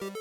God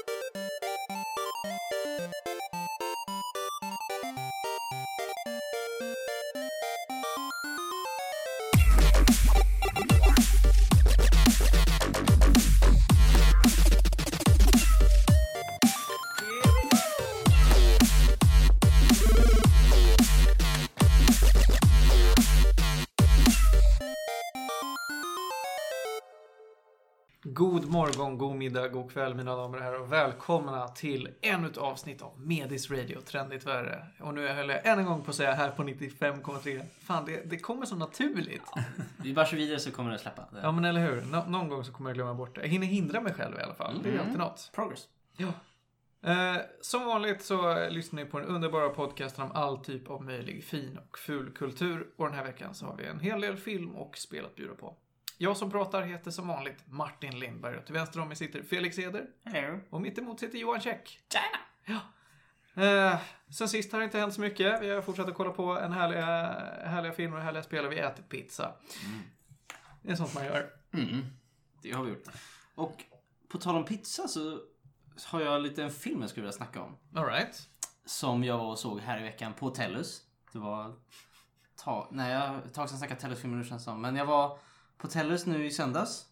middag, god kväll mina damer och herrar och välkomna till ännu ett avsnitt av Medis Radio, trendigt värre. Och nu höll jag än en gång på att säga här på 95,3. Fan, det, det kommer så naturligt. Vi bara kör vidare så kommer det släppa. Det- Ja, men eller hur? Nå- någon gång så kommer jag glömma bort det. Jag hinner hindra mig själv i alla fall. Det är alltid något. Progress. Ja. Eh, som vanligt så lyssnar ni på den underbara podcasten om all typ av möjlig fin och ful kultur. Och den här veckan så har vi en hel del film och spel att bjuda på. Jag som pratar heter som vanligt Martin Lindberg och till vänster om mig sitter Felix Eder. Hello. Och mitt emot sitter Johan Käck. Tjena! Eh, sen sist har det inte hänt så mycket. Vi har fortsatt att kolla på en härliga, härliga filmer och härliga spel och vi äter pizza. Det är sånt man gör. Mm. Det har vi gjort. Och på tal om pizza så har jag lite en film jag skulle vilja snacka om. Alright. Som jag var och såg här i veckan på Tellus. Det var nej, jag ett tag sedan jag snackat Tellus-filmer nu känns som. Men jag var på Tellus nu i söndags.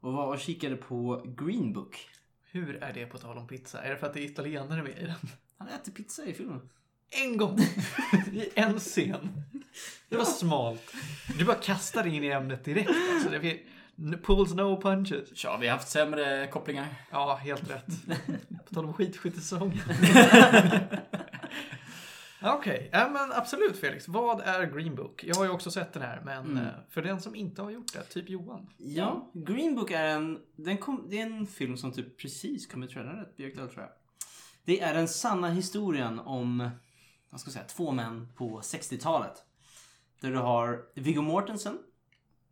Och var och kikade på Green Book. Hur är det på tal om pizza? Är det för att det är italienare med i den? Han äter pizza i filmen. En gång! I en scen. Det var smalt. Du bara kastar in i ämnet direkt. Alltså, det pulls no punches. Ja, vi har haft sämre kopplingar. Ja, helt rätt. På tal om skitskyttesäsong. Okej, ja, men absolut Felix. Vad är Green Book? Jag har ju också sett den här, men Mm. eh, för den som inte har gjort det, typ Johan. Ja, Green Book är en, den kom, det är en film som typ precis kom ut, rätt björkdal, tror jag. Det är den sanna historien om, vad ska jag säga, två män på 60-talet. Där du har Viggo Mortensen,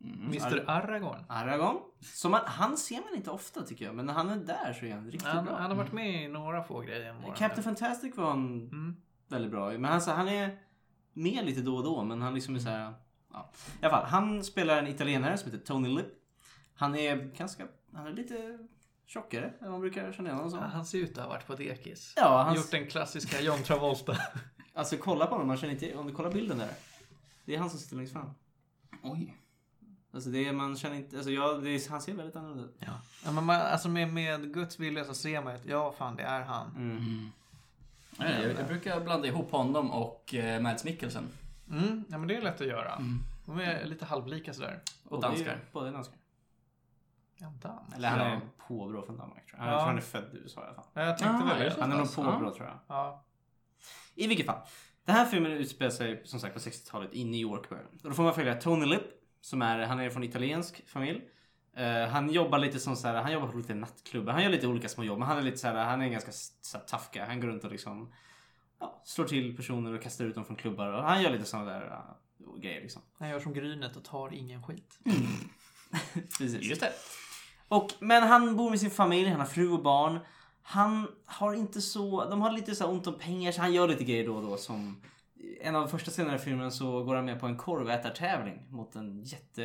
Mr Aragorn. Aragorn. Som man, han ser man inte ofta tycker jag, men när han är där så är han riktigt Han, bra. han har varit med i några få grejer. Captain Fantastic var han Mm. Väldigt bra. Men han, så, han är med lite då och då, men han liksom är så här, ja. I alla fall, han spelar en italienare som heter Tony Lip. Han är ganska, han är lite tjockare än man brukar känna igen honom som. Ja, Han ser ut att ha varit på dekis. Ja, han, Gjort den klassiska John Travolta. alltså kolla på honom, man känner inte, om du kollar bilden där. Det är han som sitter längst fram. Oj. Alltså det är, man känner inte, alltså jag, det är, han ser väldigt annorlunda ut. Ja. ja men man, alltså med, med Guds vilja så ser man att ja, fan det är han. Mm. Jag, jag, jag brukar blanda ihop honom och eh, Mads Mikkelsen. Mm, ja men det är lätt att göra. De är lite halvlika sådär. Och danskar. Båda är danskar. Ja, dans. Eller han Ja. är påbrå från Danmark tror jag. Ja. Jag tror han är född i USA i alla fall. Ja, jag tänkte Ah, väl det. Han är nog pass? påbrå Ja. tror jag. Ja. I vilket fall. Den här filmen utspelar sig som sagt på 60-talet i New York. Och då får man följa Tony Lip. Som är, han är från italiensk familj. Eh, han jobbar lite som så här, han jobbar på lite nattklubbar. Han gör lite olika små jobb. Men han är lite så här, han är en ganska så här, tough guy. Han går runt och liksom ja, slår till personer och kastar ut dem från klubbar. Och han gör lite sådana där uh, grejer liksom. Han gör som Grynet och tar ingen skit. Precis. Just det. Och, men han bor med sin familj, han har fru och barn. Han har inte så, de har lite så här ont om pengar så han gör lite grejer då och då som en av de första scenerna i filmen så går han med på en korvätartävling mot en jätte,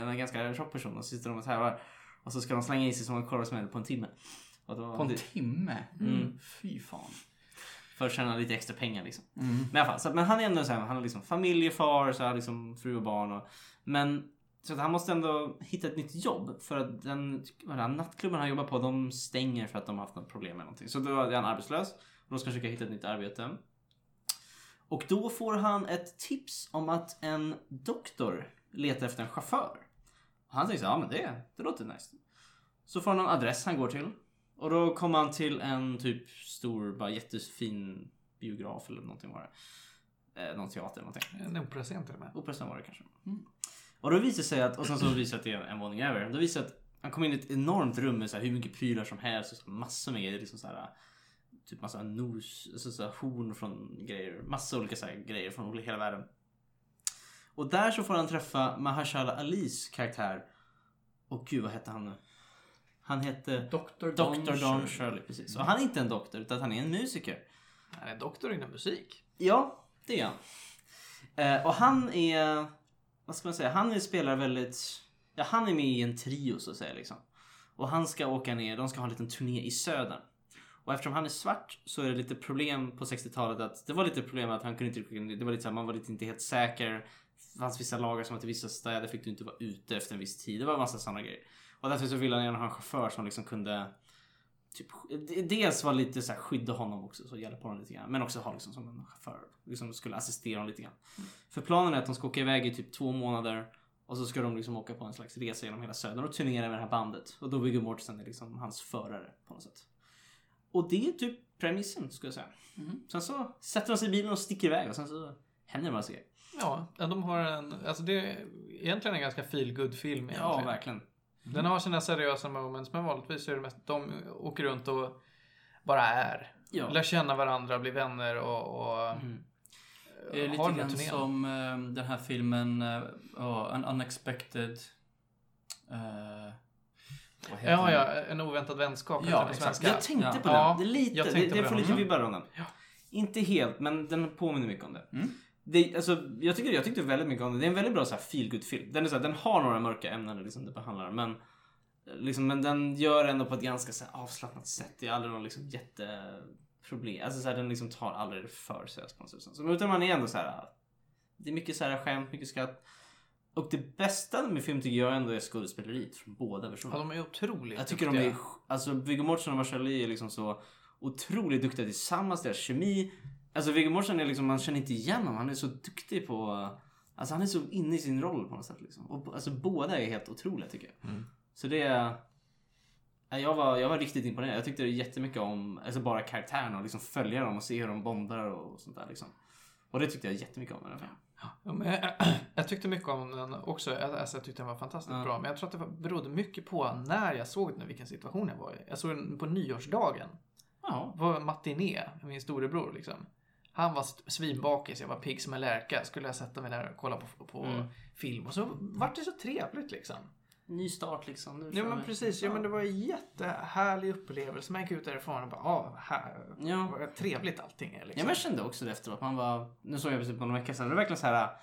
en ganska tjock person och så sitter de och tävlar. Och så ska de slänga i sig så många korvar som möjligt på en timme. Då, På en det- timme? Mm. Fy fan. för att tjäna lite extra pengar liksom. Mm. Men i alla fall, så, men han är ändå så här, han är liksom familjefar, så har liksom fru och barn. Och, men så att han måste ändå hitta ett nytt jobb för att den, det, nattklubben han jobbar på, de stänger för att de har haft något problem med någonting. Så då är han arbetslös och då ska han försöka hitta ett nytt arbete. Och då får han ett tips om att en doktor letar efter en chaufför. Och han tänker så ja men det, det låter nice. Så får han en adress han går till. Och då kommer han till en typ stor, bara jättefin biograf eller någonting var det. Eh, någon teater eller någonting. En operascen till och med. Operan var det kanske. Och då visar det sig att, och sen så visar det att det är en våning över. Då visar det att han kommer in i ett enormt rum med så här hur mycket prylar som helst och så massor med grejer. Liksom så här, typ massa nos, alltså så horn från grejer. Massa olika så här grejer från hela världen. Och där så får han träffa Mahershala Alis karaktär. Och gud vad hette han nu? Han hette Dr. Dr. Don Shirley. Precis. Och han är inte en doktor utan han är en musiker. Han är doktor inom musik. Ja, det är han. Eh, och han är, vad ska man säga, han spelar väldigt, ja han är med i en trio så att säga liksom. Och han ska åka ner, de ska ha en liten turné i södern. Och eftersom han är svart så är det lite problem på 60-talet att det var lite problem att han kunde inte, det var lite så här, man var lite inte helt säker. Det fanns vissa lagar som att i vissa städer fick du inte vara ute efter en viss tid. Det var en massa sådana grejer. Och därför så ville han gärna ha en chaufför som liksom kunde Typ, dels var lite så här skydda honom också, så hjälpa honom lite grann. Men också ha liksom som en chaufför. Liksom skulle assistera honom lite grann. Mm. För planen är att de ska åka iväg i typ två månader. Och så ska de liksom åka på en slags resa genom hela södern och turnera med det här bandet. Och då Viggo Mortensen är liksom hans förare på något sätt. Och det är typ premissen skulle jag säga. Mm. Sen så sätter de sig i bilen och sticker iväg och sen så händer det massa grejer. Ja, de har en, alltså det är egentligen en ganska feel film Ja, egentligen. verkligen. Den har sina seriösa moments, men vanligtvis är det mest de åker runt och bara är. Ja. Lär känna varandra, blir vänner och, och Mm. Det är har lite grann turnén. som eh, den här filmen uh, An Unexpected... eh, Ja, den? ja, en oväntad vänskap Ja, den på svenska. Jag tänkte Ja. på den. Ja, det lite, jag det, det får den lite vibbar av den. Ja. Inte helt, men den påminner mycket om det. Mm. det alltså, jag, tycker, jag tyckte väldigt mycket om det. Det är en väldigt bra så här, feel film den, är så här, den har några mörka ämnen liksom, det behandlar. Men, liksom, men den gör ändå på ett ganska så här, avslappnat sätt. Det är aldrig någon liksom, jätteproblem. Alltså, så här, den liksom tar aldrig för seriöst på något sätt. Utan man är ändå så här. Det är mycket så här, skämt, mycket skratt. Och det bästa med film tycker jag ändå är skådespeleriet från båda Ja, versionerna. de är otroligt Jag tycker de duktiga. är, alltså Viggo Mortensen och Marcelli är liksom så otroligt duktiga tillsammans, deras kemi. Alltså Viggo Mortensen är liksom, man känner inte igen honom, han är så duktig på, alltså han är så inne i sin roll på något sätt liksom. Och alltså båda är helt otroliga tycker jag. Mm. Så det är, ja, jag var, jag var riktigt imponerad. Jag tyckte jättemycket om, alltså bara karaktärerna och liksom följa dem och se hur de bondar och sånt där liksom. Och det tyckte jag jättemycket om i alla fall. Ja, jag, jag tyckte mycket om den också. Alltså, jag tyckte den var fantastiskt Ja. bra. Men jag tror att det berodde mycket på när jag såg den, vilken situation jag var i. Jag såg den på nyårsdagen. Ja. Var matiné med min storebror liksom. Han var svinbakis, jag var pigg som en lärka. Skulle jag sätta mig där och kolla på, på Mm. film. Och så vart det så trevligt liksom. Ny start liksom. Nu Ja men precis, ja men det var en jättehärlig upplevelse. Man gick ut därifrån och bara, ah, här, Ja. vad trevligt allting är liksom. Ja, men jag kände också det efteråt. Man var, nu såg jag precis på några veckor sedan. Det var verkligen så här.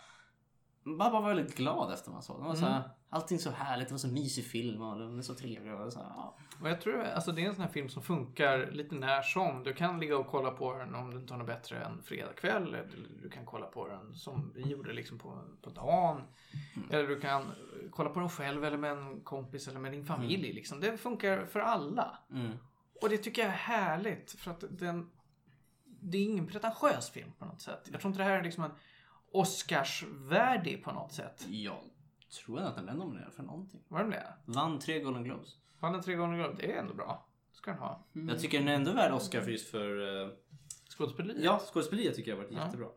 Man var väldigt glad efter man såg den. Det var så här, Allting så härligt. Det var så mysig film och den är så trevlig. Och så ja. Och jag tror alltså det är en sån här film som funkar lite när som. Du kan ligga och kolla på den om du inte har något bättre än fredag kväll. Eller du kan kolla på den som vi gjorde liksom på, på dagen. Eller du kan kolla på den själv eller med en kompis eller med din familj. Liksom. Det funkar för alla. Mm. Och det tycker jag är härligt. För att den... Det är ingen pretentiös film på något sätt. Jag tror inte det här är liksom en Oscarsvärdig på något sätt. Jag tror ändå att den är nominerad för någonting. Var den det? Vann tre Golden Globes. Vann den tre gånger Globe. Det är ändå bra. Det ska den ha. Jag tycker den är ändå värd Oscar för just för... eh, Skådespeleri. ja, skådespeleriet tycker jag har varit Ja. jättebra.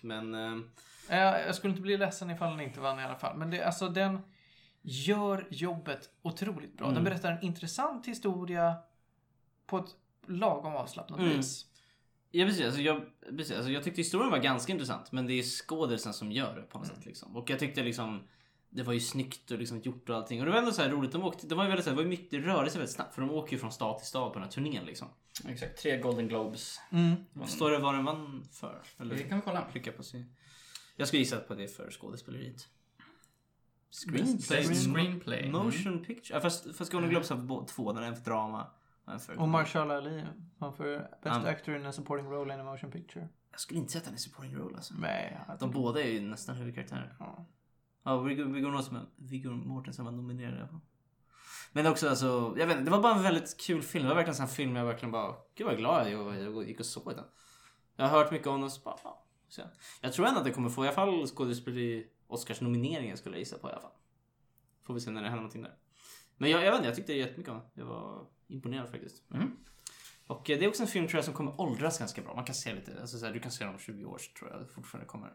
Men... eh, Jag, jag skulle inte bli ledsen ifall den inte vann i alla fall. Men det, alltså, den gör jobbet otroligt bra. Den Mm. berättar en intressant historia på ett lagom avslappnat Mm. vis. Ja precis, alltså jag, precis alltså jag tyckte historien var ganska intressant men det är skådisen som gör det på något sätt liksom. Och jag tyckte liksom det var ju snyggt och liksom gjort och allting. Och det var ändå så här roligt. De åkte, det var ju väldigt så här, det var ju mycket, sig väldigt snabbt. För de åker ju från stad till stad på den här turnén liksom. Exakt, tre Golden Globes. Vad står det vad den vann för? Eller Det kan vi kolla. klicka på sig. Jag skulle gissa på det för skådespeleriet. Best screenplay. Mm. Motion picture. Ja, fast, fast Golden Globes har två. Den är en för drama. och en för... Och Marshala Ali vann för Best Han- Actor in a Supporting Role in a Motion Picture. Jag skulle inte säga att den är supporting role alltså. Nej, De båda är ju nästan huvudkaraktärer. Ja. Ja, Viggo, Viggo, Mortensen- Viggo Mortensen var nominerad i alla fall. Men också alltså, jag vet inte, det var bara en väldigt kul film. Det var verkligen en sån här film jag verkligen bara, gud vad glad jag, var jag gick och såg den. Jag har hört mycket om den så bara, ja. Så jag, jag tror ändå att det kommer få i alla fall skådespeleri Oscars nomineringen skulle jag gissa på i alla fall. Får vi se när det händer någonting där. Men jag, jag vet inte, jag tyckte jättemycket om den. Jag var imponerad faktiskt. Mm. Och eh, det är också en film tror jag som kommer åldras ganska bra. Man kan se lite, alltså så här, du kan se den om 20 år tror jag fortfarande kommer.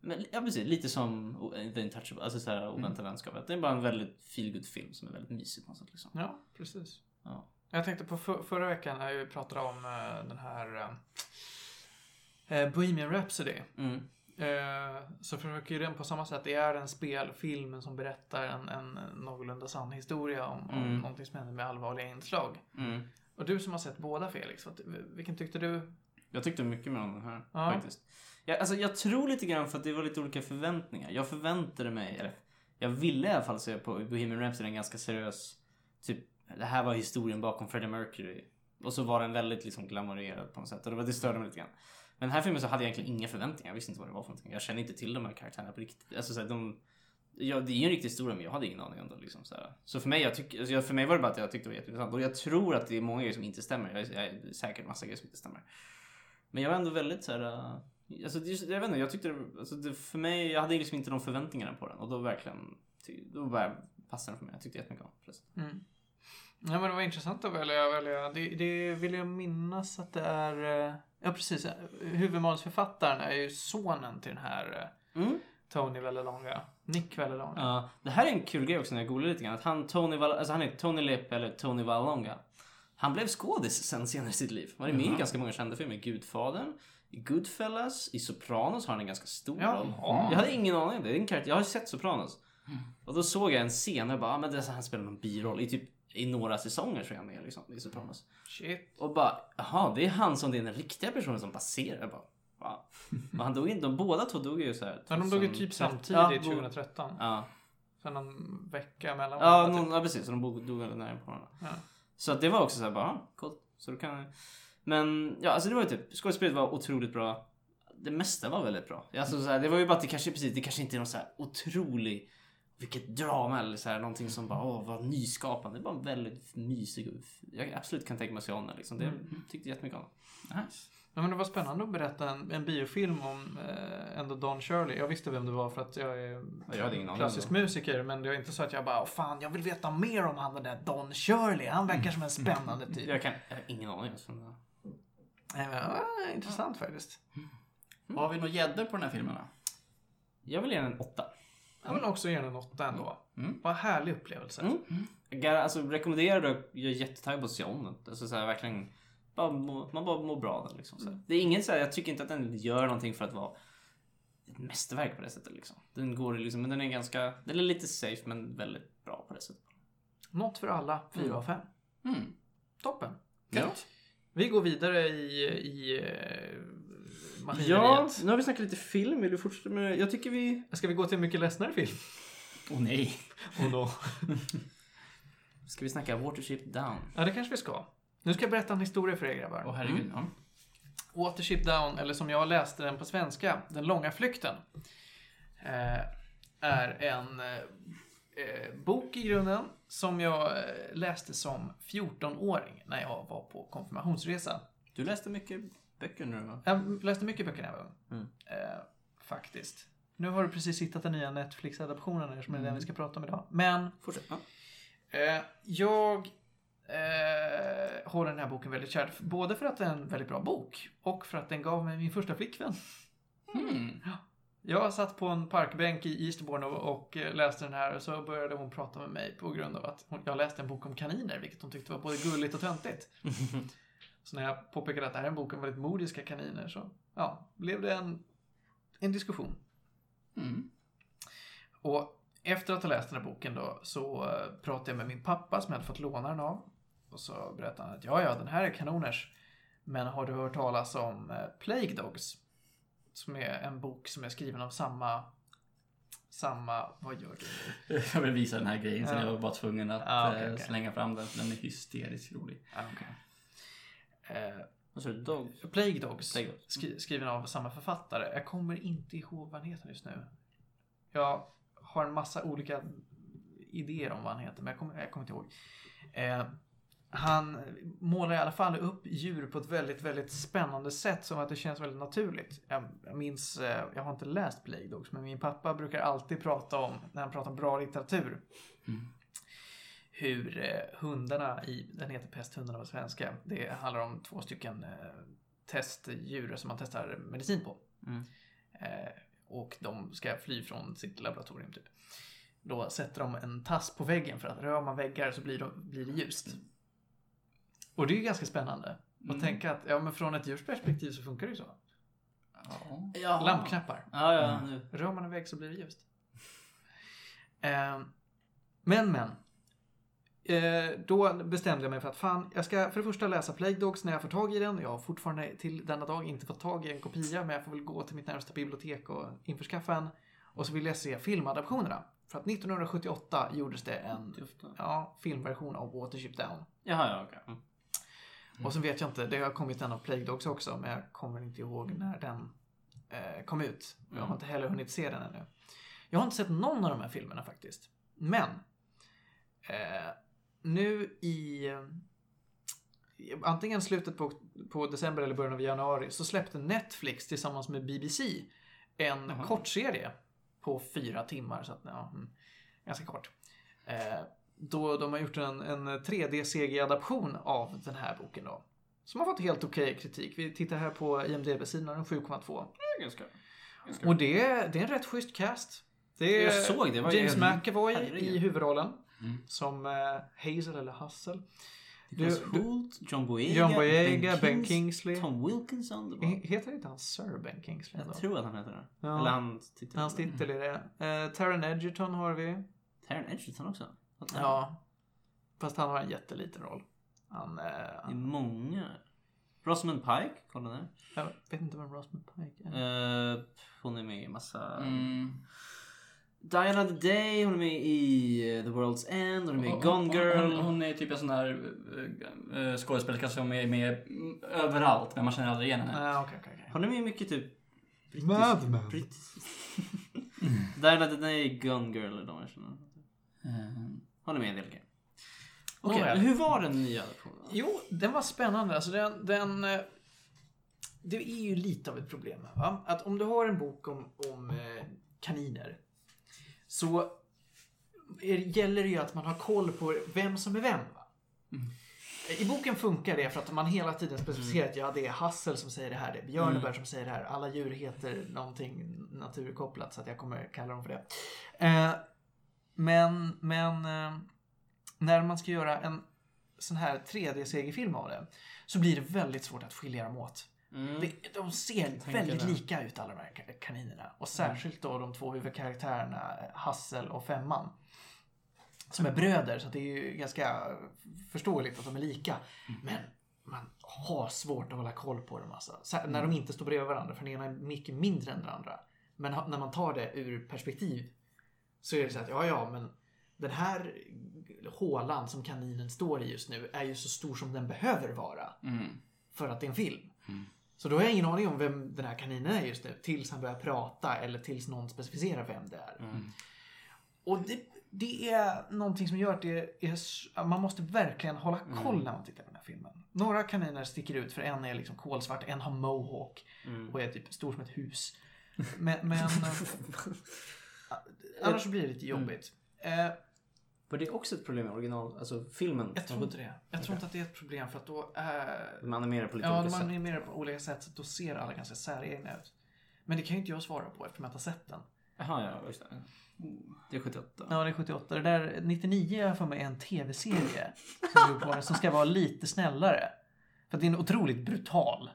Men ja precis, lite som oh, The Intouchable, alltså såhär Oväntade vänskapet. Det är bara en väldigt feelgood film som är väldigt mysig på något sätt liksom. ja, precis. Ja. Jag tänkte på för, förra veckan när vi pratade om eh, den här uh, Bohemian Rhapsody. Mm. Eh, så försöker ju den på samma sätt. Det är en spelfilm som berättar en, en någorlunda sann historia om, om Mm. någonting som händer med allvarliga inslag. Mm. Och du som har sett båda Felix, vad, vilken tyckte du? Jag tyckte mycket mer om den här Ja. faktiskt. Jag, alltså, jag tror lite grann för att det var lite olika förväntningar. Jag förväntade mig, eller jag ville i alla fall se på Bohemian Rhapsody en ganska seriös typ det här var historien bakom Freddie Mercury. Och så var den väldigt liksom glamorerad på något sätt. Och det, var, det störde mig lite grann. Men den här filmen så hade jag egentligen inga förväntningar. Jag visste inte vad det var för någonting. Jag känner inte till de här karaktärerna på riktigt. Alltså, så här, de, ja, det är ju en riktig historia men jag hade ingen aning om det. Liksom, så, här. så för mig, jag tyck, alltså, för mig var det bara att jag tyckte det var jätteintressant. Och jag tror att det är många grejer som inte stämmer. Jag är, jag är säkert massa grejer som inte stämmer. Men jag var ändå väldigt så här. äh, Alltså, det, jag vet inte, jag tyckte det, alltså, det, för mig, jag hade liksom inte de förväntningarna på den. Och då verkligen, då bara passade den för mig. Jag tyckte jättemycket om den. Mm. Ja, men det var intressant att välja. välja. Det, det vill jag minnas att det är... eh, Ja, precis. Huvudmanusförfattaren är ju sonen till den här eh, Mm. Tony Vallelonga. Nick Vallelonga. Ja, det här är en kul grej också när jag googlade lite grann. Att han, Tony, Val- alltså han heter Tony Leppe eller Tony Vallonga. Han blev skådis sen senare i sitt liv. Varit med i ganska många kända filmer. Gudfadern, i Goodfellas, i Sopranos har han en ganska stor Jaha. roll. Jag hade ingen aning om det. det är en karaktär. Jag har sett Sopranos. Och då såg jag en scen och jag bara, ah, men det är så han spelar någon biroll. I typ i några säsonger tror jag med liksom, i Sopranos. Shit. Och bara, jaha, det är han som det är den riktiga personen som passerar. Jag bara, wow. Och han dog inte, de båda två dog ju så här. Ja, de dog ju typ 2013. samtidigt Ja, bo- 2013. Ja, Sen någon vecka mellan. Ja, någon, typ. ja precis. Så de dog väldigt nära på varandra. Ja. Så att det var också så här bara, ah, coolt. Så då kan Men ja, alltså det var ju typ, skådespelet var otroligt bra. Det mesta var väldigt bra. Alltså, så här, det var ju bara att det kanske, precis, det kanske inte är någon så här otrolig, vilket drama eller så här, någonting som bara, åh vad nyskapande. Det var väldigt mysig och jag absolut kan tänka mig att se om den liksom. Det Mm. tyckte jag jättemycket om. Nice. Ja, men det var spännande att berätta en, en biofilm om eh, ändå Don Shirley. Jag visste vem det var för att jag är Jag hade ingen aning klassisk musiker. Men det är inte så att jag bara, "Åh, fan jag vill veta mer om han den där Don Shirley. Han verkar som en spännande typ. Jag, kan, jag har ingen aning. Alltså. Eh, Ja, intressant faktiskt. Har vi några gäddor på den här filmen då? Jag vill ge den en åtta. Jag vill också ge den en åtta ändå. Mm. Vad härlig upplevelse. Mm. Jag alltså, rekommenderar det. Jag är jättetaggad på att se om den. Alltså, så här, verkligen, bara må, man bara mår bra av den. Liksom, så här. Det är inget så här, jag tycker inte att den gör någonting för att vara ett mästerverk på det sättet. Liksom. Den går liksom, men den är ganska, den är lite safe men väldigt bra på det sättet. Något för alla, fyra av fem. Mm. Toppen. Gött. Vi går vidare i, i eh, Ja, maskineriet. nu har vi snackat lite film. Vill du fortsätta med Jag tycker vi... Ska vi gå till en mycket ledsnare film? Åh nej. Och då? Ska vi snacka Watership Down? Ja, det kanske vi ska. Nu ska jag berätta en historia för er grabbar. Åh herregud. Ja. Watership Down, eller som jag läste den på svenska, Den långa flykten. Eh, är en eh, eh, bok i grunden som jag eh, läste som 14-åring när jag var på konfirmationsresa. Du läste mycket böcker nu va? Jag läste mycket böcker när jag var ung. Mm. Eh, faktiskt. Nu har du precis hittat den nya Netflix-adaptionen som är den vi ska prata om idag. Men Fortsätt. Ja. Eh, jag eh, håller den här boken väldigt kär. Både för att det är en väldigt bra bok och för att den gav mig min första flickvän. Mm. Jag satt på en parkbänk i Eastbourne och, och eh, läste den här och så började hon prata med mig på grund av att hon, jag läste en bok om kaniner, vilket hon tyckte var både gulligt och töntigt. Så när jag påpekade att det här är en bok om väldigt modiska kaniner så ja, blev det en, en diskussion. Mm. Och efter att ha läst den här boken då så eh, pratade jag med min pappa som jag hade fått låna den av. Och så berättade han att ja, ja, den här är kanoners. Men har du hört talas om eh, Plague Dogs? Som är en bok som är skriven av samma... Samma... Vad gör du? Jag vill visa den här grejen så Ja. jag var bara tvungen att Ja, okej, eh, okej. slänga fram den. för Den är hysteriskt rolig. Ah, okej. Eh, Vad sa du? Dog? Plague Dogs, Plague Dogs. skri- skriven av samma författare. Jag kommer inte ihåg vad han heter just nu. Jag har en massa olika idéer om vad han heter, men jag kommer, jag kommer inte ihåg. Eh, han målar i alla fall upp djur på ett väldigt, väldigt spännande sätt som att det känns väldigt naturligt. Jag, jag minns, eh, jag har inte läst Plague Dogs, men min pappa brukar alltid prata om, när han pratar om bra litteratur, Mm. hur eh, hundarna i, den heter Pesthundarna på svenska, det handlar om två stycken eh, testdjur som man testar medicin på. Mm. Och de ska fly från sitt laboratorium typ. Då sätter de en tass på väggen för att rör man väggar så blir, de, blir det ljust. Och det är ju ganska spännande. Att Mm. tänka att ja, men från ett djurs perspektiv så funkar det ju så. Ja. Lampknappar. Ja, ja. Mm. Nu. Rör man en vägg så blir det ljust. Eh, men, men. Eh, då bestämde jag mig för att fan, jag ska för det första läsa Plague Dogs när jag får tag i den. Jag har fortfarande till denna dag inte fått tag i en kopia, men jag får väl gå till mitt närmsta bibliotek och införskaffa en. Och så vill jag se filmadaptionerna. För att 1978 gjordes det en ja, filmversion av Watership Down. Jaha, ja, okej. Mm. Och så vet jag inte, det har kommit en av Plague Dogs också, men jag kommer inte ihåg när den eh, kom ut. Jag har inte heller hunnit se den ännu. Jag har inte sett någon av de här filmerna faktiskt. Men eh, nu i eh, antingen slutet på, på december eller början av januari så släppte Netflix tillsammans med BBC en Jaha. kortserie på fyra timmar. Så att, ja, mm, ganska kort. Eh, då de har gjort en, en 3D-CG-adaption av den här boken då. Som har fått helt okej kritik. Vi tittar här på IMDB-sidan, en 7,2. Det är ganska... ganska Och det är, det är en rätt schysst cast. Det är Jag såg det, vad James är- McAvoy i huvudrollen. Mm. Som eh, Hazel eller Hassel. Niklas Hoult, John Boyega, John Boyega, Ben Kings- Kingsley. Tom Wilkinson. Var... He- Heter inte han Sir Ben Kingsley? Jag tror att han heter det. Ja. Eller hans titel. Hans titel är det. Eh, Taron Egerton har vi. Taron Egerton också. Ja. Fast han har en jätteliten roll. Han, eh, Det är han, många. Rosamund Pike, kolla där. jag vet inte vem Rosamund Pike är. Eh, hon är med i massa... Mm. Diana the Day, hon är med i eh, The World's End, hon är med i Gone Hon, Girl. hon, hon är typ en sån här uh, skådespelerska som är med överallt men man känner aldrig igen henne. Ah, okej, okej, okej. Hon är med i mycket typ... Mad Men. Brittisk. Diana the Day, Gone Girl är de jag känner. Mm. Är med i en del grejer. Okej, Nåväl. hur var den nya adaptionen? Jo, den var spännande. Alltså den, den, eh, det är ju lite av ett problem. Va? Att om du har en bok om, om eh, kaniner så är, gäller det ju att man har koll på vem som är vem. Va? I boken funkar det för att man hela tiden specificerar att ja, det är Hassel som säger det här, det är Björneberg som säger det här. Alla djur heter någonting naturkopplat så att jag kommer kalla dem för det. Eh, men men eh, när man ska göra en sån här 3D-segerfilm av det så blir det väldigt svårt att skilja dem åt. Mm. De ser väldigt lika ut alla de här ka- kaninerna. Och särskilt då de två huvudkaraktärerna Hassel och Femman. Som är bröder så det är ju ganska förståeligt att de är lika. Men man har svårt att hålla koll på dem alltså. Så här, När de inte står bredvid varandra för den ena är mycket mindre än den andra. Men när man tar det ur perspektiv så är det så att ja, ja, men den här hålan som kaninen står i just nu är ju så stor som den behöver vara Mm. för att det är en film. Så då har jag ingen aning om vem den här kaninen är just nu tills han börjar prata eller tills någon specificerar vem det är. Och det, det är någonting som gör att det är, man måste verkligen hålla koll när man tittar på den här filmen. Några kaniner sticker ut för en är liksom kolsvart, en har mohawk och är typ stor som ett hus. Men, men annars så blir det lite jobbigt. Eh, Var det också ett problem med original, alltså filmen? jag tror inte det. Jag tror inte att det är ett problem för att då är De animerar på lite Ja, olika de sätt. animerar på olika sätt så då ser alla ganska säregna ut. Men det kan ju inte jag svara på eftersom jag inte har sett den. Jaha, ja, just det. Det är 78. Ja, det är 78. Det där 99 har för mig är en tv-serie som, på- som ska vara lite snällare. För att det är en otroligt brutal,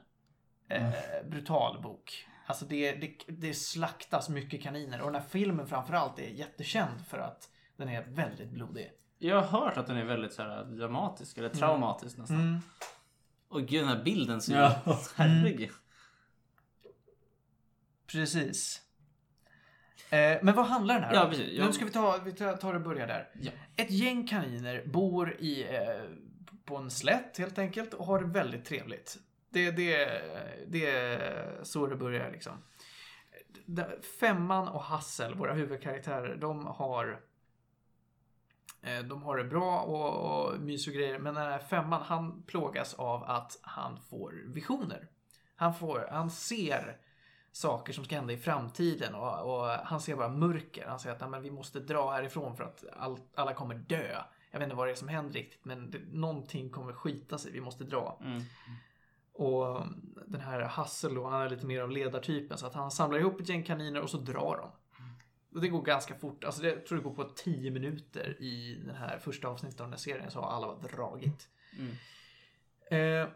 eh, brutal bok. Alltså det, det, det slaktas mycket kaniner och den här filmen framförallt är jättekänd för att den är väldigt blodig. Jag har hört att den är väldigt så här, dramatisk, eller traumatisk nästan. Mm. Och gud, den här bilden ser ju... Ja. Herregud. Precis. Eh, men vad handlar den här Ja, om? precis. Jag- Nu ska vi ta, vi tar, och börja där. Ja. Ett gäng kaniner bor i, eh, på en slätt helt enkelt och har det väldigt trevligt. Det, det, det är så det börjar liksom. Femman och Hassel, våra huvudkaraktärer, de har eh, de har det bra och, och mys och grejer. Men den här femman, han plågas av att han får visioner. Han, får, han ser saker som ska hända i framtiden och, och han ser bara mörker. Han säger att men vi måste dra härifrån för att all, alla kommer dö. Jag vet inte vad det är som händer riktigt men det, någonting kommer skita sig. Vi måste dra. Mm. Och den här Hassel då, han är lite mer av ledartypen så att han samlar ihop ett gäng kaniner och så drar de. Och det går ganska fort. Alltså det, jag tror det går på 10 minuter i den här första avsnittet av den här serien så har alla dragit. Mm. Eh,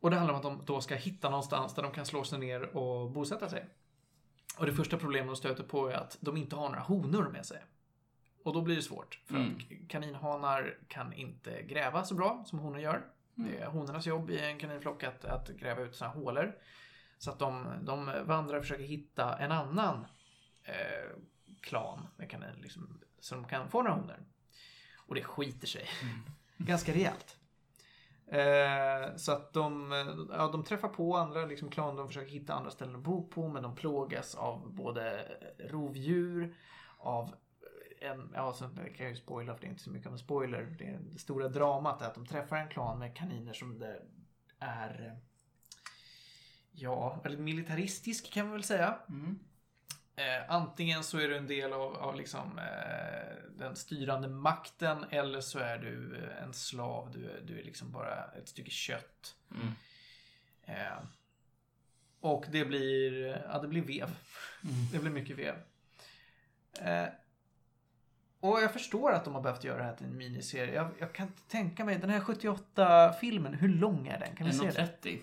och det handlar om att de då ska hitta någonstans där de kan slå sig ner och bosätta sig. Och det första problemet de stöter på är att de inte har några honor med sig. Och då blir det svårt. För Mm. att kaninhanar kan inte gräva så bra som honor gör. Det är honornas jobb i en kaninflock att, att gräva ut sådana hålor. Så att de, de vandrar och försöker hitta en annan eh, klan med kaniner. Liksom, så de kan få några hundar. Och det skiter sig. Ganska rejält. Eh, så att de, eh, ja, de träffar på andra liksom, klan, de försöker hitta andra ställen att bo på men de plågas av både rovdjur, av en, ja, så kan jag ju spoila för det är inte så mycket av en spoiler. Det, det stora dramat är att de träffar en klan med kaniner som det är eh, Ja, väldigt militaristisk kan man väl säga. Mm. Eh, antingen så är du en del av, av liksom, eh, den styrande makten eller så är du eh, en slav. Du, är- du är liksom bara ett stycke kött. Mm. Eh, och det blir, ja, det blir vev. Det blir mycket vev. Och jag förstår att de har behövt göra det här till en miniserie. Jag, jag kan inte tänka mig, den här 78-filmen, hur lång är den? Kan vi se det? 1.30.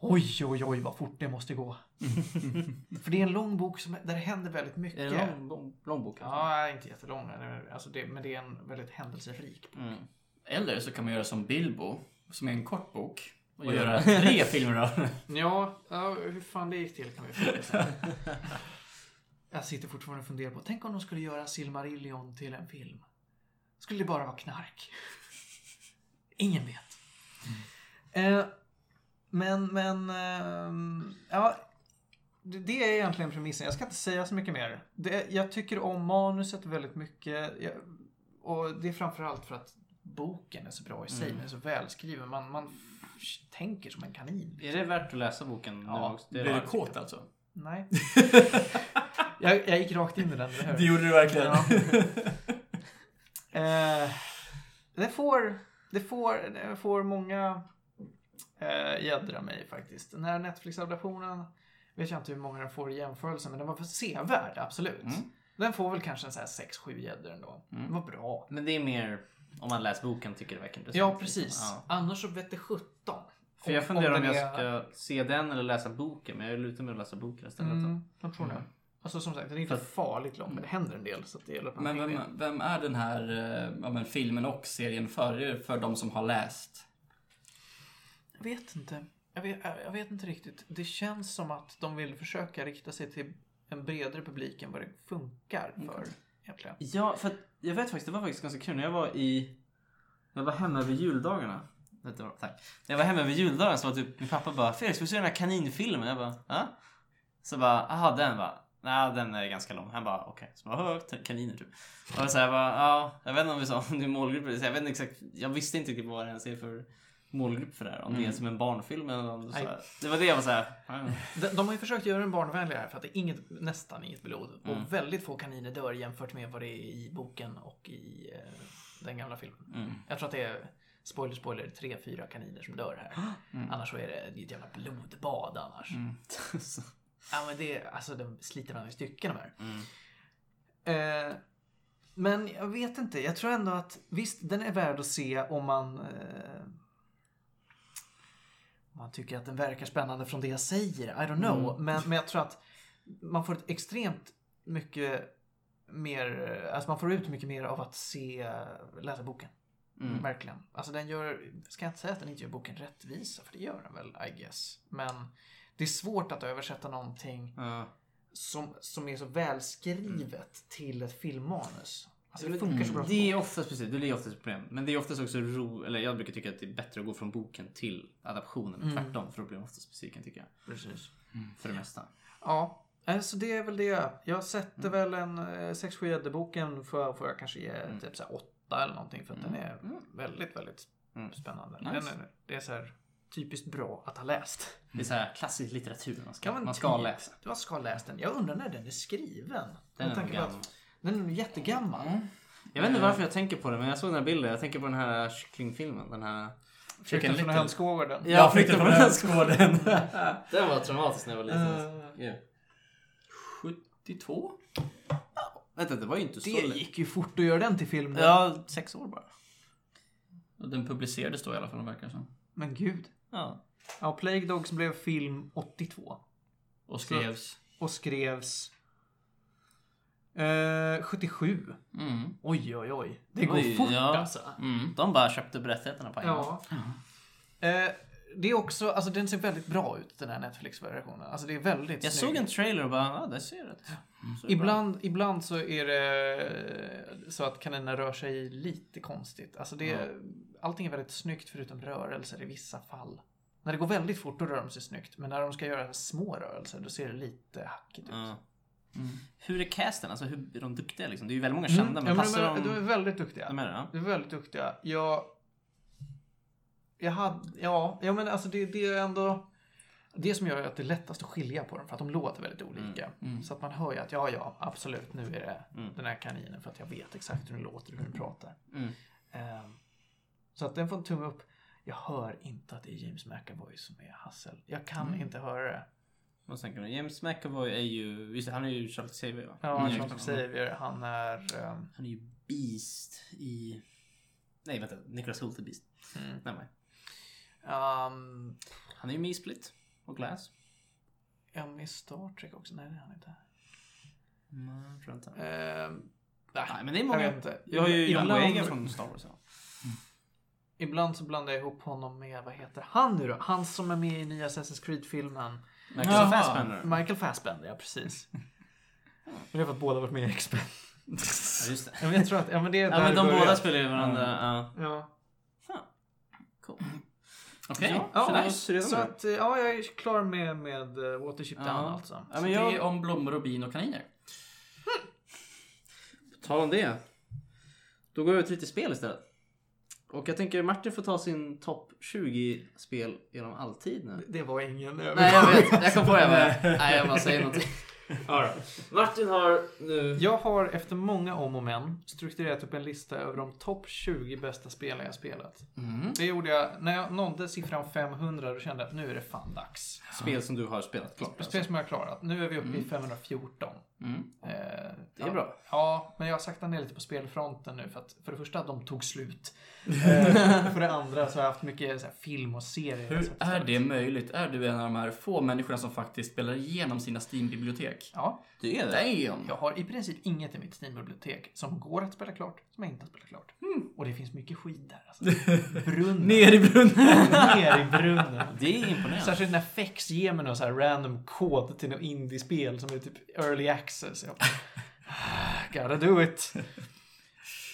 Oj, oj, oj vad fort det måste gå. För det är en lång bok som, där det händer väldigt mycket. Är det en lång, lång, lång bok? alltså? Ja, inte jättelång. Alltså det, men det är en väldigt händelserik bok. Mm. Eller så kan man göra som Bilbo, som är en kort bok. Och göra tre filmer av. Ja, ja, hur fan det gick till kan vi fråga. Jag sitter fortfarande och funderar på, tänk om de skulle göra Silmarillion till en film. Skulle det bara vara knark? Ingen vet. Eh, men, men, ehm, ja. Det, det är egentligen premissen. Jag ska inte säga så mycket mer. Det, jag tycker om manuset väldigt mycket. Jag, och det är framförallt för att boken är så bra i sig. Den är så välskriven. Man, man tänker som en kanin. Är det värt att läsa boken Ja, nu också? Blir är du det. kåt alltså? Nej. jag, jag gick rakt in i den, hur? Det gjorde du verkligen. Ja. Eh, det får, det får, det får många eh, jädra mig faktiskt. Den här Netflix-adaptionen vet jag inte hur många den får i jämförelse, men den var för sevärd, absolut. Mm. Den får väl kanske en så här 6-7 gäddor ändå. Den var bra. Men det är mer om man läser boken tycker det verkar intressant. Ja, liksom. precis. Ja. Annars så vette 17. För jag funderar om, den jag är- ska se den eller läsa boken. Men jag lutar mig att läsa boken istället. Mm, jag tror det. Alltså som sagt, den är inte farligt lång, men det händer en del. Så att det gäller att Men vem, vem är den här eh, ja, men filmen och serien för? Är det för de som har läst? Jag vet inte. Jag vet, jag vet inte riktigt. Det känns som att de vill försöka rikta sig till en bredare publik än vad det funkar för egentligen. Ja, för jag vet faktiskt, det var faktiskt ganska kul. När jag var i... När jag var hemma över juldagarna. Vet du? Tack. När jag var hemma över juldagarna så var typ min pappa bara Felix, vi se den här kaninfilmen? Jag bara, ja? Så bara, aha den bara. Nej, den är ganska lång. Han bara, okej. Så bara, "Åh, kaniner typ. Och så här bara, ja, jag vet inte om vi sa om det är målgrupp. Så jag vet inte exakt. Jag visste inte riktigt vad det ens är för målgrupp för det här. Om det är som en barnfilm eller om det, var det jag var såhär. De, de har ju försökt göra den barnvänlig här för att det är inget, nästan inget blod. Och väldigt få kaniner dör jämfört med vad det är i boken och i eh, den gamla filmen. Mm. Jag tror att det är, spoiler spoiler, tre, fyra kaniner som dör här. Annars så är det, det är ett jävla blodbad annars. Ja men det, alltså de sliter varandra i stycken de här. Mm. Eh, men jag vet inte, jag tror ändå att visst, den är värd att se om man eh, om man tycker att den verkar spännande från det jag säger. I don't know. Men, men jag tror att man får ett extremt mycket mer, alltså man får ut mycket mer av att se, läsa boken. Mm. Verkligen. Alltså den gör, ska jag inte säga att den inte gör boken rättvisa, för det gör den väl, I guess. Men det är svårt att översätta någonting Ja. som, som är så välskrivet till ett filmmanus. Alltså det funkar så bra. Det är oftast precis, det är oftast ett problem. Men det är oftast också ro, eller jag brukar tycka att det är bättre att gå från boken till adaptionen. Mm. Tvärtom, för då blir man oftast besviken tycker jag. Precis. För det mesta. Ja, alltså det är väl det. Jag sätter väl en 6-7 gäddeboken får, får jag kanske ge typ så här 8 eller någonting för att den är väldigt, väldigt Mm. spännande. Nice. Den är, det är så här typiskt bra att ha läst. Det är så här klassisk litteratur man ska, man ska typ. läsa. Du ska ha läst den. Jag undrar när den är skriven. Den är nog gammal. att Den är nog jättegammal. Jag vet inte varför jag tänker på det, men jag såg den här bilden. Jag tänker på den här kycklingfilmen. Den här... Flykten från hönsgården. Ja, Flykten från hönsgården. den var traumatisk när jag var liten. Eh, 72? Vänta, det var ju inte så Det gick ju fort att göra den till film. Ja, sex år bara. Och den publicerades då i alla fall, verkar det som. Men gud. Ja. Ja, Plague Dogs blev film 82. Och skrevs. Och skrevs eh, 77. Mm. Oj, oj, oj. Det går Oj, fort ja. alltså. Mm. De bara köpte upp rättigheterna på en gång. Ja. Eh, det är också, alltså den ser väldigt bra ut den här Netflix-versionen. Alltså det är väldigt Jag snygg. såg en trailer och bara, ja, det ser rätt. Så det bra. Ibland, ibland så är det så att kaninerna rör sig lite konstigt. Alltså det, Allting är väldigt snyggt förutom rörelser i vissa fall. När det går väldigt fort då rör de sig snyggt. Men när de ska göra små rörelser då ser det lite hackigt ut. Ja. Mm. Hur är casten? Alltså hur är de duktiga liksom? Det är ju väldigt många Mm, kända, ja, men passar de, de? är, de är väldigt duktiga. De är det, ja. De är väldigt duktiga. Jag... Jag hade... Ja, ja men alltså det, det är ändå... Det som gör att det är lättast att skilja på dem för att de låter väldigt olika. Mm. Så att man hör ju att ja, ja, absolut, nu är det Mm. den här kaninen för att jag vet exakt hur den låter och hur den pratar. Mm. Ehm, så att den får en tumme upp. Jag hör inte att det är James McAvoy som är Hassel. Jag kan Mm. inte höra det. Vad tänker du? James McAvoy är ju, visst, han är ju Charles Xavier va? Ja, Mm, Charles. Xavier, han är... ehm, Han är ju Beast i... Nej vänta, Nicholas Hoult är Beast. mm, Nej, nej. Ehm, Han är ju med i Split och Glass. är han med i Star Trek också? Nej, det är han inte. Mm, jag tror inte. Ehm, nej, Nej men det är jag många. vet inte. Jag har ju ibland, från Star Wars. Ja. ibland så blandar jag ihop honom med, vad heter han nu då? Han som är med i nya Assassin's Creed-filmen. Michael Jaha. Fassbender. Michael Fassbender, ja precis. Men det är för att båda varit med i X-Men. Ja, just det. Ja, men jag tror att, ja men det är Ja men de båda spelar ju varandra. Ja. Ja. Cool. Okej. Ja, Så nice, så att, eh, ja, jag är klar med, med uh, Watership Ja. Down alltså. Ja, Så men det är jag... om blommor och bin och kaniner. Tal om det. Då går vi över till lite spel istället. Och jag tänker Martin får ta sin topp 20 spel genom alltid nu. Det var ingen Nej jag vet, jag kom på det. Jag bara, nej jag bara säger någonting. Martin har nu... Jag har efter många om och men strukturerat upp en lista över de topp 20 bästa spelen jag spelat. Mm. Det gjorde jag när jag nådde siffran 500 och kände att nu är det fan dags. Spel som du har spelat klart. Alltså. Spel som jag har klarat. Nu är vi uppe i 514. Mm. Eh, Det är ja. bra. Ja, men jag har saktat ner lite på spelfronten nu för att för det första de tog slut. Eh, för det andra så har jag haft mycket här, film och serier. Hur är det möjligt? Är du en av de här få människorna som faktiskt spelar igenom sina Steam-bibliotek? Ja, Du är det? Damn! jag har i princip inget i mitt Steam-bibliotek som går att spela klart, som jag inte har spelat klart. Och det finns mycket skit där. Alltså. Brunnen. Ner i brunnen! Ner i brunnen. Det är imponerande. Särskilt när Fex ger mig någon så här random kod till något indiespel som är typ early access. Jag Gotta do it.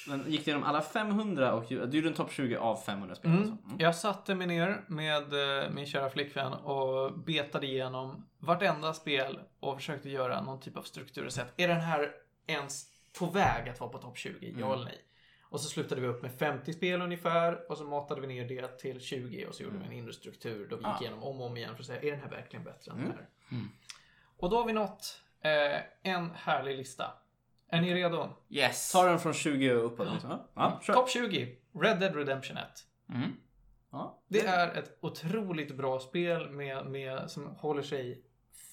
Men gick det igenom alla 500 och du gjorde en topp 20 av 500 spel Mm. alltså? Mm. Jag satte mig ner med eh, min kära flickvän och betade igenom vartenda spel och försökte göra någon typ av struktur och sett, är den här ens på väg att vara på topp 20? Ja Mm. eller nej? Och så slutade vi upp med 50 spel ungefär och så matade vi ner det till 20 och så gjorde vi en inre struktur då vi gick Ah. igenom om och om igen för att säga, är den här verkligen bättre än Mm. den här? Mm. Och då har vi nått eh, en härlig lista. Är ni redo? Yes! Ta den från 20 och uppåt. Ja, ja, kör. Topp 20. Red Dead Redemption 1. Mm. Ja. Det är ett otroligt bra spel med, med, som håller sig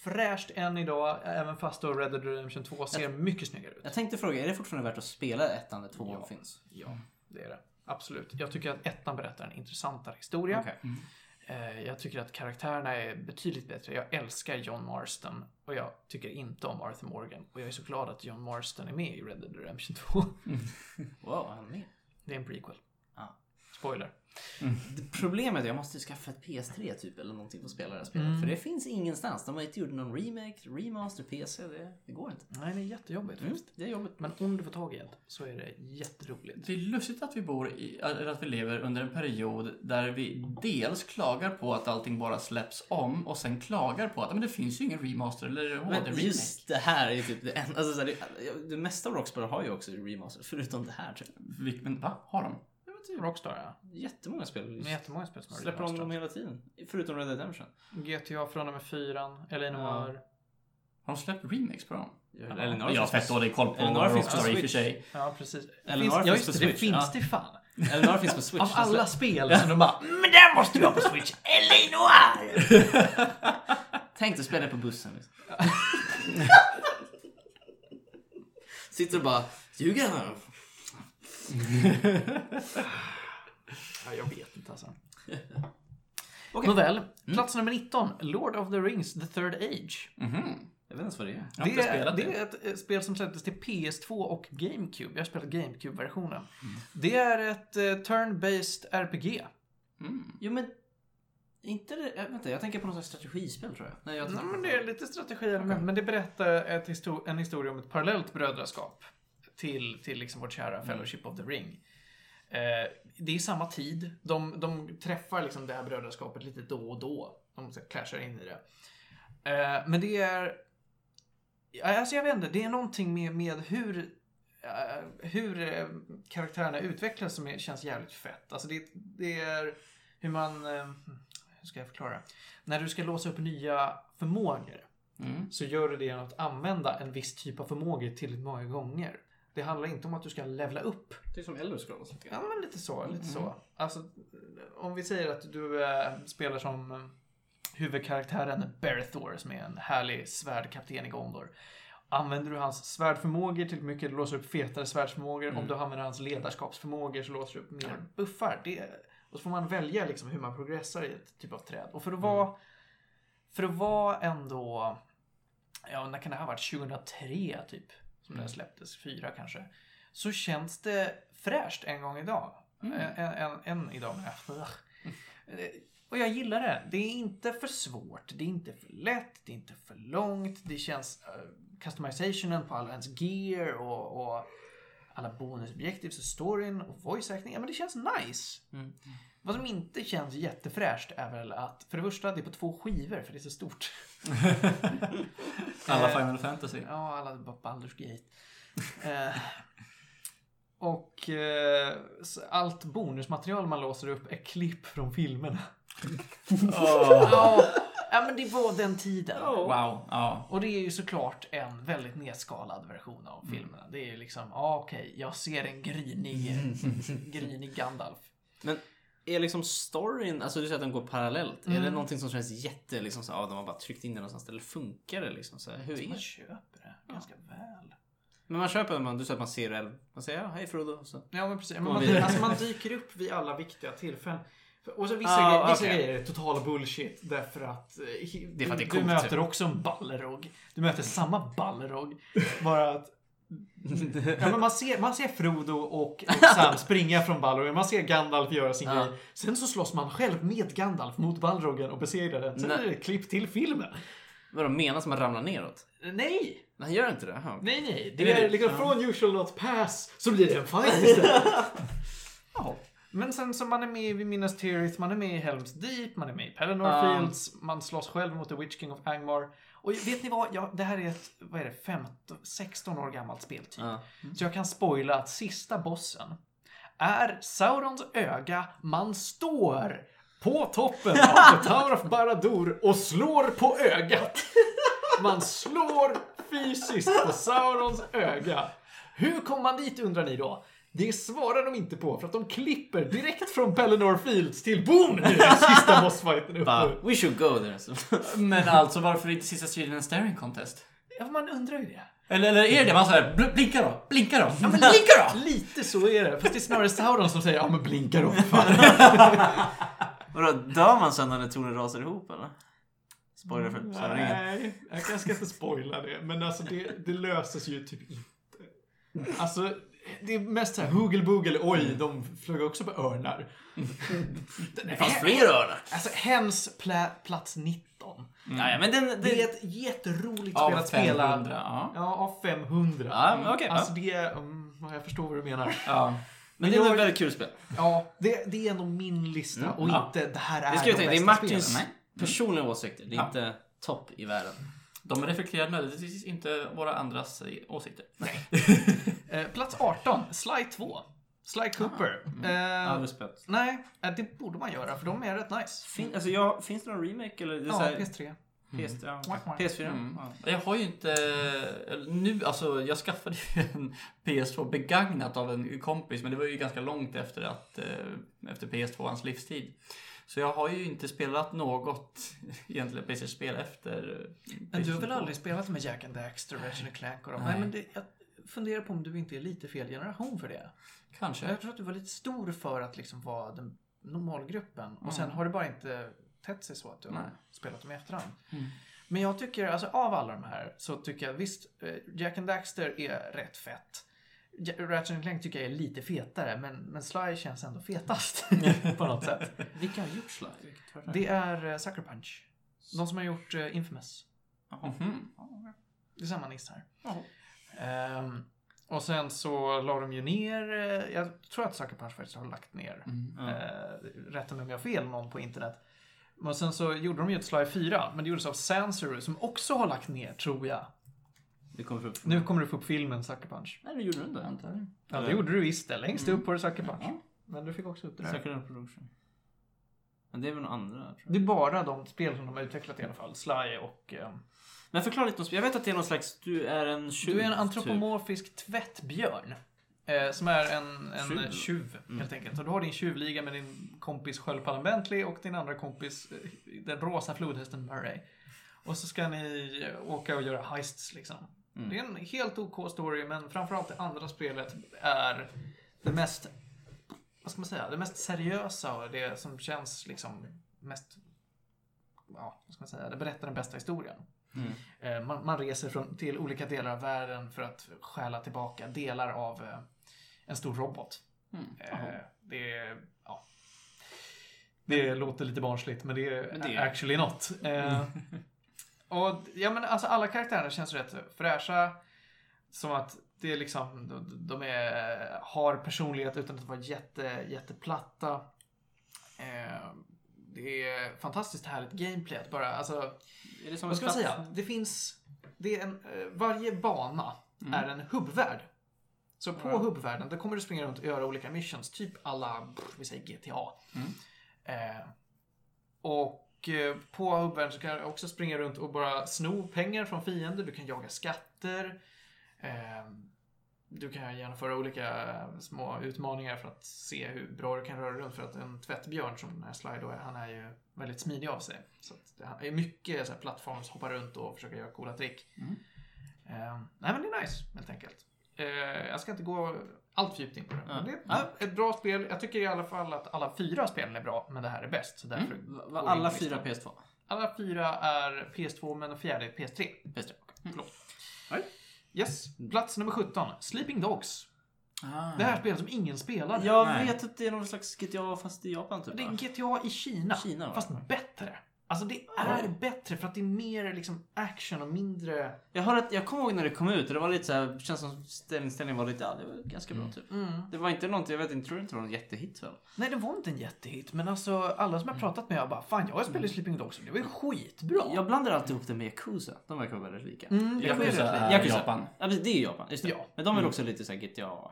fräscht än idag. Även fast då Red Dead Redemption 2 ser mycket snyggare ut. Jag tänkte fråga, är det fortfarande värt att spela ettan där tvåan Ja. finns? Ja, det är det. Absolut. Jag tycker att ettan berättar en intressantare historia. Okej. Eh, Jag tycker att karaktärerna är betydligt bättre. Jag älskar John Marston och jag tycker inte om Arthur Morgan. Och jag är så glad att John Marston är med i Red Dead Redemption 2. Wow, han är med. Det är en prequel. Ja. Spoiler. Det Problemet är att jag måste skaffa ett PS3 typ eller någonting för att spela det här spelet. Mm. För det finns ingenstans. De har inte gjort någon remake, remaster, PC. Det, det går inte. Nej, det är jättejobbigt Mm, faktiskt. det är jobbigt. Men om du får tag i ett så är det jätteroligt. Det är lustigt att vi bor i, eller att vi lever under en period där vi dels klagar på att allting bara släpps om och sen klagar på att men det finns ju ingen remaster eller Men HD-remake. just det här är ju typ det enda. Alltså, det, det mesta av Rockstar har ju också remaster. Förutom det här typ. Men va? Har de? Rockstar ja. Jättemånga spel. Det är jättemånga spel som har Släpper de dem hela tiden. Förutom Red Dead Redemption. GTA från och med fyran, L.A. Noir. Har de släppt remakes på dem? Eller jag har fett dålig koll på Eleanor finns på Rockstar i och för Switch. sig. Ja, precis. Eller finns, ja, just på det, det Switch, finns ja. det fan. Eleanor finns på Switch. Av alla släpp- spel som de bara Men den måste ju vara på Switch! L.A. Noir! Tänk dig spela på bussen. Liksom. Sitter och bara, ljuger han? Ja, jag vet inte alltså. Nåväl, plats nummer 19. Lord of the Rings, The Third Age. Mhm. Jag vet inte ens vad det är. Jag har Det inte är, spelat det det. är ett eh, spel som släpptes till PS2 och GameCube. Jag har spelat GameCube-versionen. Det är ett eh, turn-based RPG. Mm. Jo men, Inte det, jag, vänta, jag tänker på något slags strategispel tror jag. Nej, jag Ja, tänker men det är lite strategielement, men det berättar ett histo- en historia om ett parallellt brödraskap till, till liksom vårt kära Fellowship of the Ring. Eh, det är samma tid. De, de träffar liksom det här brödraskapet lite då och då. De clashar in i det. Eh, men det är... Alltså jag vet inte, det är någonting med, med hur, eh, hur eh, karaktärerna utvecklas som är, känns jävligt fett. Alltså det, det är hur man... eh, Hur ska jag förklara? När du ska låsa upp nya förmågor Mm. så gör du det genom att använda en viss typ av förmågor tillräckligt många gånger. Det handlar inte om att du ska levla upp. Det är som Elder Scrolls. Ja, men lite så. Lite så. Alltså, om vi säger att du eh, spelar som eh, huvudkaraktären Berthor som är en härlig svärdkapten i Gondor. Använder du hans svärdförmågor till mycket, du låser upp fetare svärdsförmågor. Om du använder hans ledarskapsförmågor så låser du upp mer buffar. Det, och så får man välja liksom hur man progressar i ett typ av träd. Och för att vara, för att vara ändå, ja när kan det ha varit, 2003 typ, som den släpptes, fyra kanske. Så känns det fräscht en gång idag. En, en, en idag med. Eh, Och jag gillar det. Det är inte för svårt, det är inte för lätt, det är inte för långt. Det känns uh, customizationen på all ens gear och, och alla bonusobjektivs och storyn och voice acting. Ja, men det känns nice. Vad som inte känns jättefräscht är väl att för det första, det är på två skivor för det är så stort. Alla Final Fantasy. Ja, alla Baldur's Gate. Eh, och eh, allt bonusmaterial man låser upp är klipp från filmerna. Ja, ja, men det var den tiden. Wow. Ja. Och det är ju såklart en väldigt nedskalad version av filmerna. Det är ju liksom, ja okej, jag ser en grinig, grinig Gandalf. Men är liksom storyn, alltså du säger att den går parallellt. Är Mm. det någonting som känns jätte, liksom så, ja de har bara tryckt in det någonstans. Eller funkar det liksom så här? Hur är Man köper det ganska väl. Men man köper man, du säger att man ser det, man säger ja, hej Frodo. Så. Ja men precis. Men man, alltså, man dyker upp vid alla viktiga tillfällen. Och så vissa, Ah, grejer, vissa okej. grejer är total bullshit därför att, eh, Det är för att det är du, coolt, du möter typ. också en ballerog. Du möter samma ballerog. Bara att Ja, men man, ser, man ser Frodo och, och Sam springa från Balrog. Man ser Gandalf göra sin Ja. grej. Sen så slåss man själv med Gandalf mot Balrogen och besegrar den. Sen Nej. är det klipp till filmen. Vadå, menas som att ramla neråt? Nej! Han gör inte det? Jaha. Nej, nej. Det Det är det. liksom Ja. från You shall not pass så blir det en fight istället. Ja. Men sen så man är med vid Minas Tirith, man är med i Helms Deep, man är med i Pelennor. Fields, man slåss själv mot The Witch King of Angmar. Och vet ni vad? Ja, det här är ett, vad är det, 15, 16 år gammalt spel typ. Ja. Så jag kan spoila att sista bossen är Saurons öga. Man står på toppen av The Tower of Barad-dûr och slår på ögat. Man slår fysiskt på Saurons öga. Hur kom man dit undrar ni då? Det svarar de inte på för att de klipper direkt från Pelennor Fields till boom! Nu är sista bossfighten uppe. We should go there. Så. Men alltså varför inte sista striden en staring contest? Ja, man undrar ju det. Eller, eller är det man säger bl- blinka då, blinka då, Ja, men blinka då! Lite så är det. Fast det är snarare Sauron som säger ja men blinka då fan. Vadå, dör man sen när tornen rasar ihop eller? Spoiler för ringen. Nej, jag kanske ska inte spoila det. Men alltså det, det löses ju typ inte. Alltså, det är mest såhär hugel-bugel. Oj, de flög också på örnar. Det fanns fler örnar. Alltså, hens plä, plats 19. Ja, ja, men den... Det det är ett jätteroligt Av spel att spela. 500, ja. Ja, av 500. Ja, men okej, Alltså det mm, jag förstår vad du menar. ja. men det är jag- ett väldigt kul spel. Ja, det, det är nog min lista och ja. inte det här är Det ska de tänka, det är bästa Martins spelen. personliga åsikter. Det är inte topp i världen. De reflekterar nödvändigtvis inte våra andras eh, åsikter. Eh, plats 18, Sly 2. Sly Cooper. Eh, Aldrig spelat. nej, eh, det borde man göra för de är rätt nice. Fin, alltså, jag, finns det någon remake eller? Det Ja, här, PS3. PS, ja, Wack, wack. PS4? Mm. Ja. Jag har ju inte... Nu, alltså jag skaffade ju en PS2 begagnat av en kompis men det var ju ganska långt efter att eh, efter PS2ans livstid. Så jag har ju inte spelat något egentligen Playstation-spel efter Men du har väl 2. aldrig spelat med Jack and Daxter, Ratchet Clank och dem? Nej. Nej, men det, jag funderar på om du inte är lite fel generation för det. Kanske. Jag tror att du var lite stor för att liksom vara den normalgruppen. Och sen har det bara inte tätt sig så att du har Nej. spelat dem i efterhand. Mm. Men jag tycker, alltså av alla de här så tycker jag visst, eh, Jack and Daxter är rätt fett. Ratchet Clank tycker jag är lite fetare, men, men Sly känns ändå fetast på något sätt. Vilka har gjort Sly? Det är uh, Sucker Punch. De som har gjort uh, Infamous. Jaha. Mhm. Det är samma niss här. Ehm, och sen så la de ju ner, eh, jag tror att Sucker Punch faktiskt har lagt ner. Mm. Ja. Uh, rätta mig om jag har fel, någon på internet. Men sen så gjorde de ju ett Sly 4, men det gjordes av Sansuru som också har lagt ner, tror jag. Det kommer upp. Nu kommer det få upp filmen Sucker Punch. Nej, det gjorde du inte. Antagligen. Ja, det gjorde du visst. det. Längst upp på det Sucker Punch. Ja. Men du fick också upp det där. Second production. Men det är väl några andra, tror jag. Det är bara de spel som de har utvecklat i alla fall. Sly och... ehm, Men förklara lite om spel. Jag vet att det är någon slags, du är en tjuv. du är en typ. antropomorfisk tvättbjörn. Eh, som är en, en Tjuv. tjuv, Mm. helt enkelt. Och du har din tjuvliga med din kompis Sköldpaddan Bentley och din andra kompis eh, den rosa flodhästen Murray. Och så ska ni eh, åka och göra heists liksom. Mm. Det är en helt OK story, men framförallt det andra spelet är det mest, vad ska man säga, det mest seriösa och det som känns liksom mest, ja, vad ska man säga, det berättar den bästa historien. Mm. Eh, Man, man reser från, till olika delar av världen för att stjäla tillbaka delar av eh, en stor robot. Mm. Eh, det ja. Det låter lite barnsligt, men det är, Men det actually not. Eh, och ja, men alltså alla karaktärer känns rätt fräscha. Som att det är liksom, de, de är, har personlighet utan att vara jätte, jätteplatta. Eh, det är fantastiskt härligt gameplay. Att bara, alltså, Är det som vad ska man säga? Det finns... Det är en, eh, varje bana Mm. är en hubbvärld. Så på Ja. hubbvärlden, där kommer du springa runt och göra olika missions. Typ alla, vi säger GTA. Mm. Eh, och eh, på hubbvärlden så kan du också springa runt och bara sno pengar från fiender. Du kan jaga skatter. Eh, du kan genomföra olika små utmaningar för att se hur bra du kan röra runt. För att en tvättbjörn som är, han är ju väldigt smidig av sig. Så det är mycket så här plattforms, hoppa runt och försöka göra coola trick. Mm. Eh, nej men det är nice, helt enkelt. Eh, jag ska inte gå allt för djupt in på det. Ja. Men det är ja, ett bra spel. Jag tycker i alla fall att alla fyra spelen är bra, men det här är bäst. Så därför det Alla fyra listan. PS2? Alla fyra är PS2, men den fjärde är PS3. PS3. Förlåt. Nej. Yes, plats nummer 17. Sleeping Dogs. Ah. Det här spelet som ingen spelade. Jag Nej. vet att det är någon slags GTA fast i Japan typ. Det är GTA i Kina, Kina, fast bättre. Alltså det är bättre för att det är mer liksom action och mindre... Jag, har ett, jag kommer ihåg när det kom ut och det var lite så här, känns som ställningsställningen var lite, ja det var ganska bra typ. Mm. Det var inte något, jag vet inte, tror inte det var någon jättehit väl? Nej, det var inte en jättehit, men alltså alla som jag pratat med har bara Fan, jag har spelat Sleeping Dogs och det var ju skitbra. Jag blandar alltid ihop det med Yakuza. De verkar vara väldigt lika. Mm, Yakuza är. Yakuza. Japan. Ja, precis, det är Japan. Just det. Ja. Men de är också lite såhär GTA.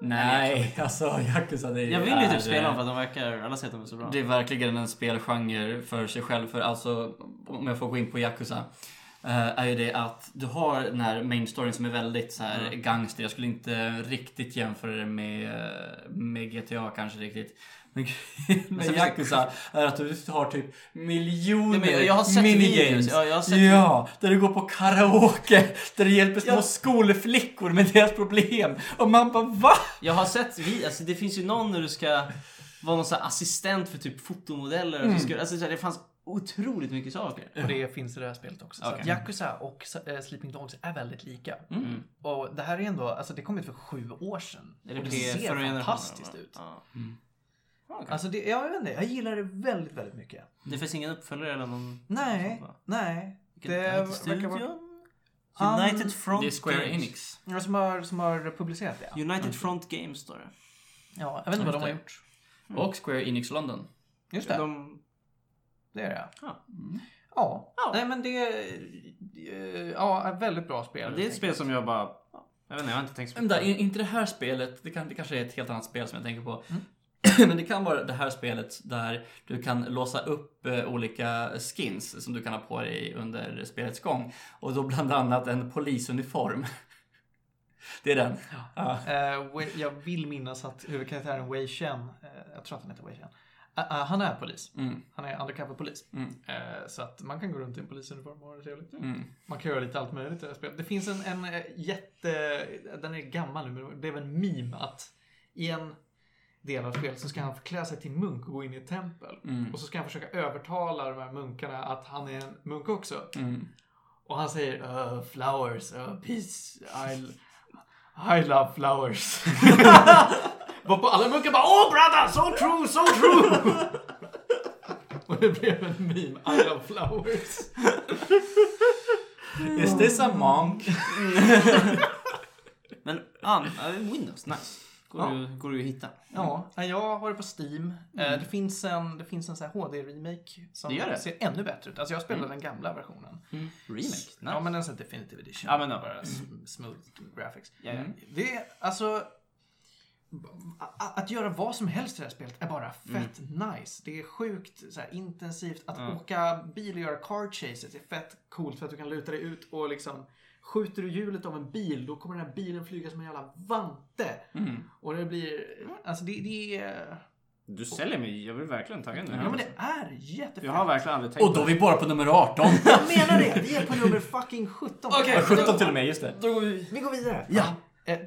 Nej, alltså Yakuza det Jag vill ju är, typ spela dem för att de verkar, alla säger att de är så bra. Det är verkligen en spelgenre för sig själv. För alltså, om jag får gå in på Yakuza. eh, är ju det att du har den här main storyn som är väldigt så här Mm. gangster. Jag skulle inte riktigt jämföra det med, med GTA kanske riktigt. Men grejen med Yakuza är att du har typ miljoner Nej, jag har sett minigames. Ja, jag har sett ja, där du går på karaoke. Där du hjälper små Ja. skolflickor med deras problem. Och man bara va? Jag har sett vi, alltså det finns ju någon när du ska vara någon assistent för typ fotomodeller. Mm. Alltså, det fanns otroligt mycket saker. Och det finns i det här spelet också. Så Okej. att Yakuza och eh, Sleeping Dogs är väldigt lika. Mm. Och det här är ändå, alltså det kom ut för sju år sedan. Är det och det ser fantastiskt ut. Ja. Mm. Okej. Alltså det, jag vet inte, jag gillar det väldigt, väldigt mycket. det finns ingen uppföljare eller någon... Nej, sånt, va? nej. Det heter verkar vara-? United Um, Front Det är Square Games. Enix. Några som har, som har publicerat det. United Front Games står det. Ja, jag vet inte vad de har gjort. Mm. Och Square Enix London. Just det, De... det är det. Ja. Ja. Ja. Nej men det är eh, ja, väldigt bra spel. Det är ett spel som jag bara... Jag vet inte, jag har inte tänkt så där, in- inte det här spelet, det, kan, det kanske är ett helt annat spel som jag tänker på. Mm. Men det kan vara det här spelet där du kan låsa upp eh, olika skins som du kan ha på dig under spelets gång. Och då bland annat en polisuniform. Det är den. Ja. Eh, Wei- jag vill minnas att huvudkaraktären Wei Chen, eh, jag tror att han heter Wei eh, han är polis. Mm, Han är undercover-polis. mm, Eh, så att man kan gå runt i en polisuniform och ha det trevligt. mm. Man kan göra lite allt möjligt i det här spelet. Det finns en, en eh, jätte, den är gammal nu, men det är väl en meme att i en del av spelet så ska han förklä sig till munk och gå in i ett tempel. Mm. Och så ska han försöka övertala de här munkarna att han är en munk också. Mm. Och han säger uh, flowers, uh, peace, I'll, I love flowers. Var på alla munkar bara Åh brother, so true, so true! Och det blev en meme, I love flowers. Is this a monk? Men ah, Windows, nice. Går, Ja. ju, går ju att hitta. Ja, jag har det på Steam. Eh, Det finns en, det finns en sån här HD-remake som Det det? ser ännu bättre ut. Alltså jag spelade den gamla versionen. Remake, nice. Ja, men den är Definitive Edition. Ja, men ja. Bara s- smooth graphics. Ja, ja. Det är alltså... Att göra vad som helst i det här spelet är bara fett nice. Det är sjukt så här, intensivt. Att Ja. åka bil och göra car chases är fett coolt för att du kan luta dig ut och liksom Skjuter du hjulet av en bil då kommer den här bilen flyga som en jävla vante. Och det blir... Alltså det, det är... Du säljer mig, jag vill verkligen tagga nu. Ja men det är jättefett. Jag har verkligen aldrig tänkt Och då är vi bara på nummer 18. Jag menar det! Vi är på nummer fucking 17. Ja, 17 till och med, just det. Då går vi... Vi går vidare. Ja. Eh,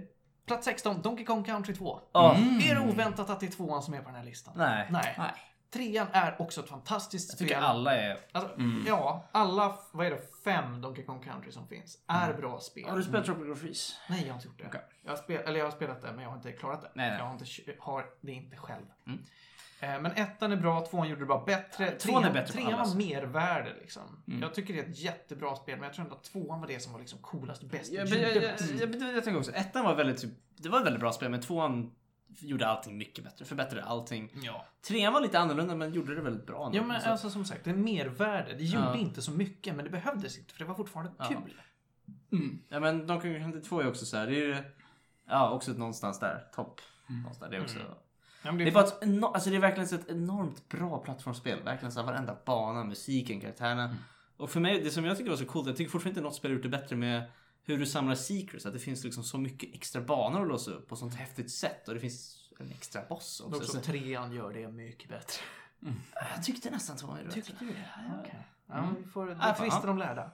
plats 16, Donkey Kong Country 2. Ja. Är det oväntat att det är tvåan som är på den här listan? Nej. Nej. Nej. Trean är också ett fantastiskt Jag tycker spel. alla är... Alltså, Ja, alla, vad är det, fem Donkey Kong Country som finns är bra spel. Har du spelat Tropical Freeze? Nej, jag har inte gjort det. Okej. Jag, har spel, eller jag har spelat det, men jag har inte klarat det. Nej, nej. Jag har, inte, har det inte själv. Mm. Eh, Men ettan är bra, tvåan gjorde det bara bättre. tvåan är bättre trean var mervärde liksom. Mm. Jag tycker det är ett jättebra spel, men jag tror ändå att tvåan var det som var liksom coolast, bäst, Jag, gjorde jag, jag, jag, jag, tänker också, ettan var väldigt typ, det var ett väldigt bra spel men tvåan gjorde allting mycket bättre, förbättrade allting. Ja. Trean var lite annorlunda men gjorde det väldigt bra. ändå. Ja men Så- alltså som sagt, det är mervärde. Det gjorde Ja. inte så mycket men det behövdes inte för det var fortfarande Ja. kul. Ja men Donkey Kong Country 2 är också så här, det är ju, ja också någonstans där, topp. Någonstans där. Det är också, Ja, men det är ett, alltså det är verkligen ett enormt bra plattformsspel. Verkligen så här, varenda bana, musiken, karaktärerna. Och för mig, det som jag tycker var så coolt, jag tycker fortfarande inte något spel har gjort det bättre med hur du samlar secrets. Att det finns liksom så mycket extra banor att låsa upp på sånt häftigt sätt. Och det finns en extra boss också. också Så, trean gör det mycket bättre. jag tyckte nästan tvåan gjorde Tyckte bättre. du det? Okej. Ja, vi får det Ah, tvistar fan. de lärda.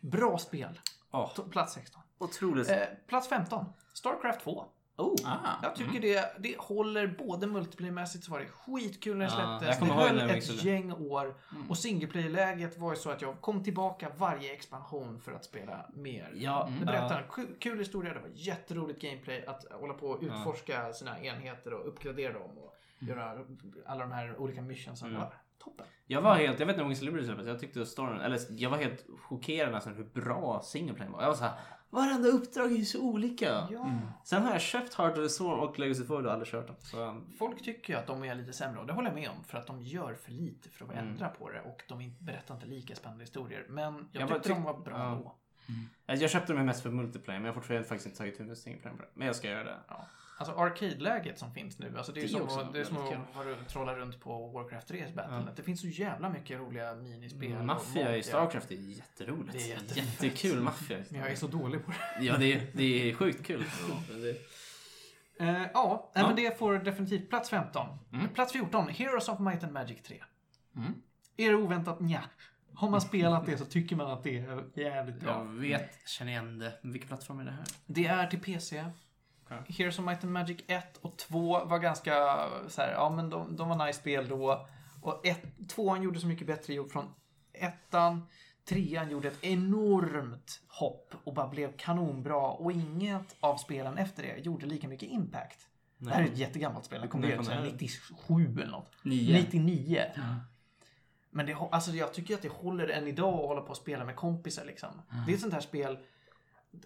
Bra spel. To- Plats 16. otroligt. Eh, plats 15. Starcraft 2. Oh. Ah. Jag tycker det, det håller både multiplayermässigt så var det skitkul när det Ja, släpptes. kommer det höll ett skulle- gäng år. Och singleplayer-läget var ju så att jag kom tillbaka varje expansion för att spela mer. Ja, Det berättar en ku- kul historia, det var jätteroligt gameplay att hålla på och utforska sina enheter och uppgradera dem och göra alla de här olika missionsen. Var toppen. Jag var helt, jag vet inte hur många Celebrity släpptes, jag tyckte storyn, eller jag var helt chockerad nästan hur bra singleplayen var. Jag var såhär, varenda uppdrag är ju så olika. Ja. Sen har jag köpt Heart of the Storm och Legacy Void och aldrig kört dem. Så, Folk tycker ju att de är lite sämre och det håller jag med om för att de gör för lite för att Mm. ändra på det och de berättar inte lika spännande historier. Men jag, Jag tyckte de tyck- var bra ja. ändå. jag jag köpte dem mest för multiplayer men jag har fortfarande faktiskt inte tagit med singleplayer. Men jag ska göra det. Ja. Alltså arcade-läget som finns nu, alltså det är, Det är som, också det är som att trolla runt på Warcraft 3s Battlenet. Det finns så jävla mycket roliga minispel. Maffia i Starcraft är jätteroligt. Det är jättefett. Jättekul maffia. Men jag är så dålig på det. Ja, det är, det är sjukt kul. Eh, ja, nej, men det får definitivt plats 15. Mm. Plats 14, Heroes of Might and Magic 3. Är det oväntat? Nja. Har man spelat det så tycker man att det är jävligt bra. jag vet, känner igen det. Vilken plattform är det här? Det är till PC. Okej. Heroes of Might and Magic 1 och 2 var ganska så här, ja men de, de var nice spel då. Och ett, tvåan gjorde så mycket bättre jobb från ettan. Trean gjorde ett enormt hopp och bara blev kanonbra. Och inget av spelen efter det gjorde lika mycket impact. Det här är ett jättegammalt spel. Det kom ut kom så här det här? 97 eller något. Nio. 99. Men det, alltså jag tycker att det håller än idag att hålla på och spela med kompisar liksom. Det är ett sånt här spel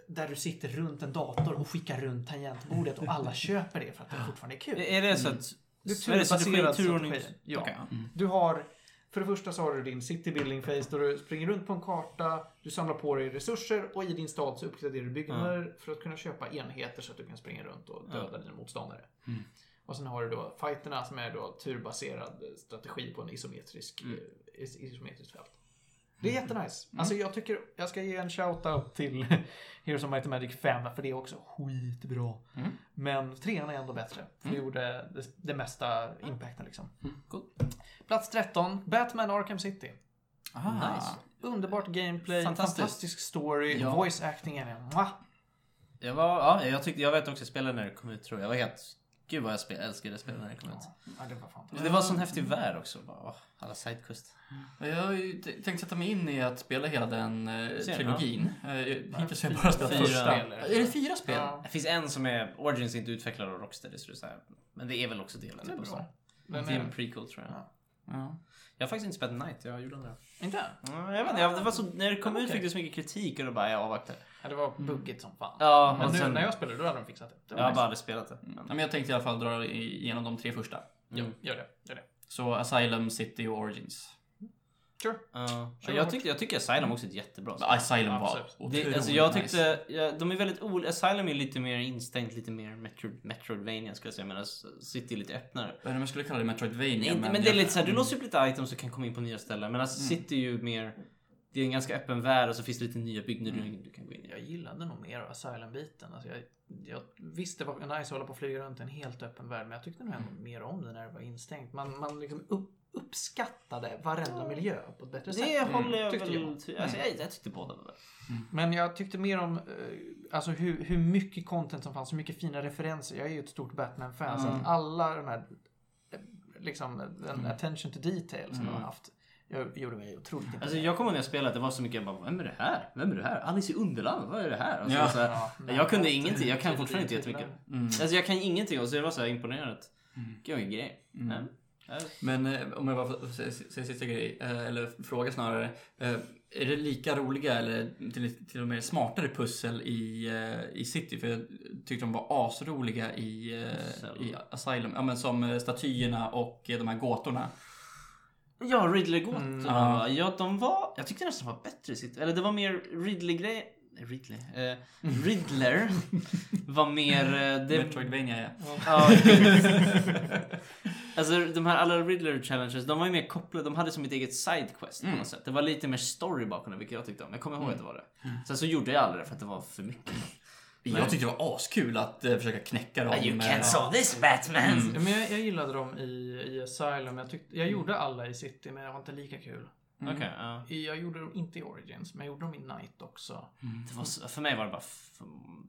där du sitter runt en dator och skickar runt tangentbordet och alla köper det för att det fortfarande är kul. Är det så att... Det strategi- turbaserad strategi. Ja. Okej, ja. Du har, för det första så har du din city building phase där du springer runt på en karta, du samlar på dig resurser och i din stad så uppgraderar du byggnader för att kunna köpa enheter så att du kan springa runt och döda dina motståndare. Och sen har du då fighterna som är då turbaserad strategi på en isometrisk, eh, is- isometriskt fält. Det är jättenice. Alltså jag tycker, jag ska ge en shout-out till Heroes of Might and Magic 5 för det är också skitbra. Men trean är ändå bättre. För det gjorde det, det mesta impacten liksom. Cool. Plats 13, Batman Arkham City. Ah, Nice. Underbart gameplay, fantastisk story, Ja. voice actingen är mwah. Jag var, ja, jag tyckte, jag vet också, jag spelade när det kom ut tror jag. Jag var helt Gud vad jag spel, älskade det spelet när det kom ut. Ja, det var fantastiskt. Det var sån häftig värld också. Bara, åh, alla sidequest. Jag har ju tänkt sätta mig in i att spela hela den eh, Ser, trilogin. Eh, Hittills har jag bara spelat Fyra. första. spel, Är det fyra spel? Ja. Det finns en som är Origins inte utvecklad av Rocksteady så det är så här, Men det är väl också delen. Det är på bra. Det är en prequel tror jag. Ja. Ja. Jag har faktiskt inte spelat Night, jag gjorde det. Inte? Ja, jag vet inte, jag- det var så, när det kom ut Okej. fick det så mycket kritik och då bara jag avvaktar. Ja, det var buggigt som fan. Ja, Men nu sen, när jag spelade, då hade de fixat det. det jag har nice. bara aldrig spelat det. Ja, men jag tänkte i alla fall dra igenom de tre första. Ja, gör det. Gör det. Så Asylum, City och Origins. Sure. Ja. Kör jag, tyckte, jag tycker Asylum också är ett jättebra spel. Asylum var Absolut. Det, alltså jag nice. tyckte, ja, de är väldigt olika. Asylum är lite mer instängt, lite mer Metro, Metroidvania skulle jag säga. Medan City är lite öppnare. Jag inte skulle kalla det Metroidvania. Nej, inte, men det är lite såhär, du låser upp lite items och kan komma in på nya ställen. Men alltså City är ju mer, det är en ganska öppen värld och så finns det lite nya byggnader du, du kan gå in i. Jag gillade nog mer Asylum-biten. Alltså jag, jag visste det var nice att hålla på och flyga runt i en helt öppen värld, men jag tyckte nog ändå mer om det när det var instängt. Man, man liksom upp, uppskattade varenda miljö på ett bättre sätt. Det håller jag tyckte väl... jag. ty- Alltså, jag, jag tyckte båda var bra. Men jag tyckte mer om eh, alltså hur, hur mycket content som fanns, hur mycket fina referenser. Jag är ju ett stort Batman-fan, så att alla de här eh, liksom den attention to detail som de har haft jag, gjorde mig otroligt Alltså imponerad. jag kommer ihåg när jag spelade, det var så mycket jag bara, vem är det här? Vem är det här? Alice i Underland, vad är det här? Alltså, Ja. så här Ja, nej, jag kunde ingenting, jag kan fortfarande inte jättemycket. Mm. Alltså jag kan ingenting och så jag var så här imponerad. Gud vilken grej. Ja. Men eh, om jag bara får säga säga sista grej, eh, eller fråga snarare. eh, Är det lika roliga eller till, till och med smartare pussel i, i City? För jag tyckte de var asroliga i, Pussel. i Asylum. Ja men som statyerna och de här gåtorna. Ja, Ridley-gåtorna. Mm. va? Ja, de var... Jag tyckte nästan var bättre i sitt... Eller det var mer Ridley-grej... Ridley? Eh, Riddler var mer... eh, Det, Metroidvania ja. ja, alltså de här alla Riddler challenges, de var ju mer kopplade, de hade som ett eget sidequest på något sätt. Det var lite mer story bakom det, vilket jag tyckte om. Jag kommer ihåg att det var det. Sen så gjorde jag aldrig det för att det var för mycket. Jag tyckte det var askul att eh, försöka knäcka dem. eh, solve this Batman! Ja, Men jag, jag gillade dem i, i Asylum. Jag, tyckte, jag gjorde alla i City, men det var inte lika kul. Okej, ja. Jag gjorde dem inte i Origins, men jag gjorde dem i Night också. Det var så, för mig var det bara f-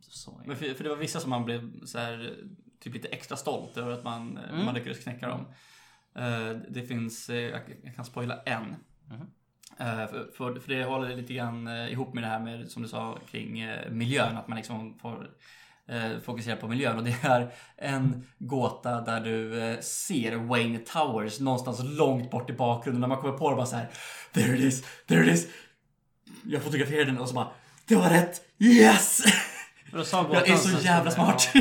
så... Men för, för det var vissa som man blev så här, typ lite extra stolt över att man, Mm. man lyckades knäcka dem. Eh, det finns, eh, jag, jag kan spoila en. Mhm. Eh, för, för, för det håller lite grann eh, ihop med det här med, som du sa, kring eh, miljön. Att man liksom får eh, fokusera på miljön. Och det är en gåta där du eh, ser Wayne Towers någonstans långt bort i bakgrunden. När man kommer på det bara så här. There it is, there it is. Jag fotograferade den och så bara, det var rätt, yes! Jag är så jävla smart.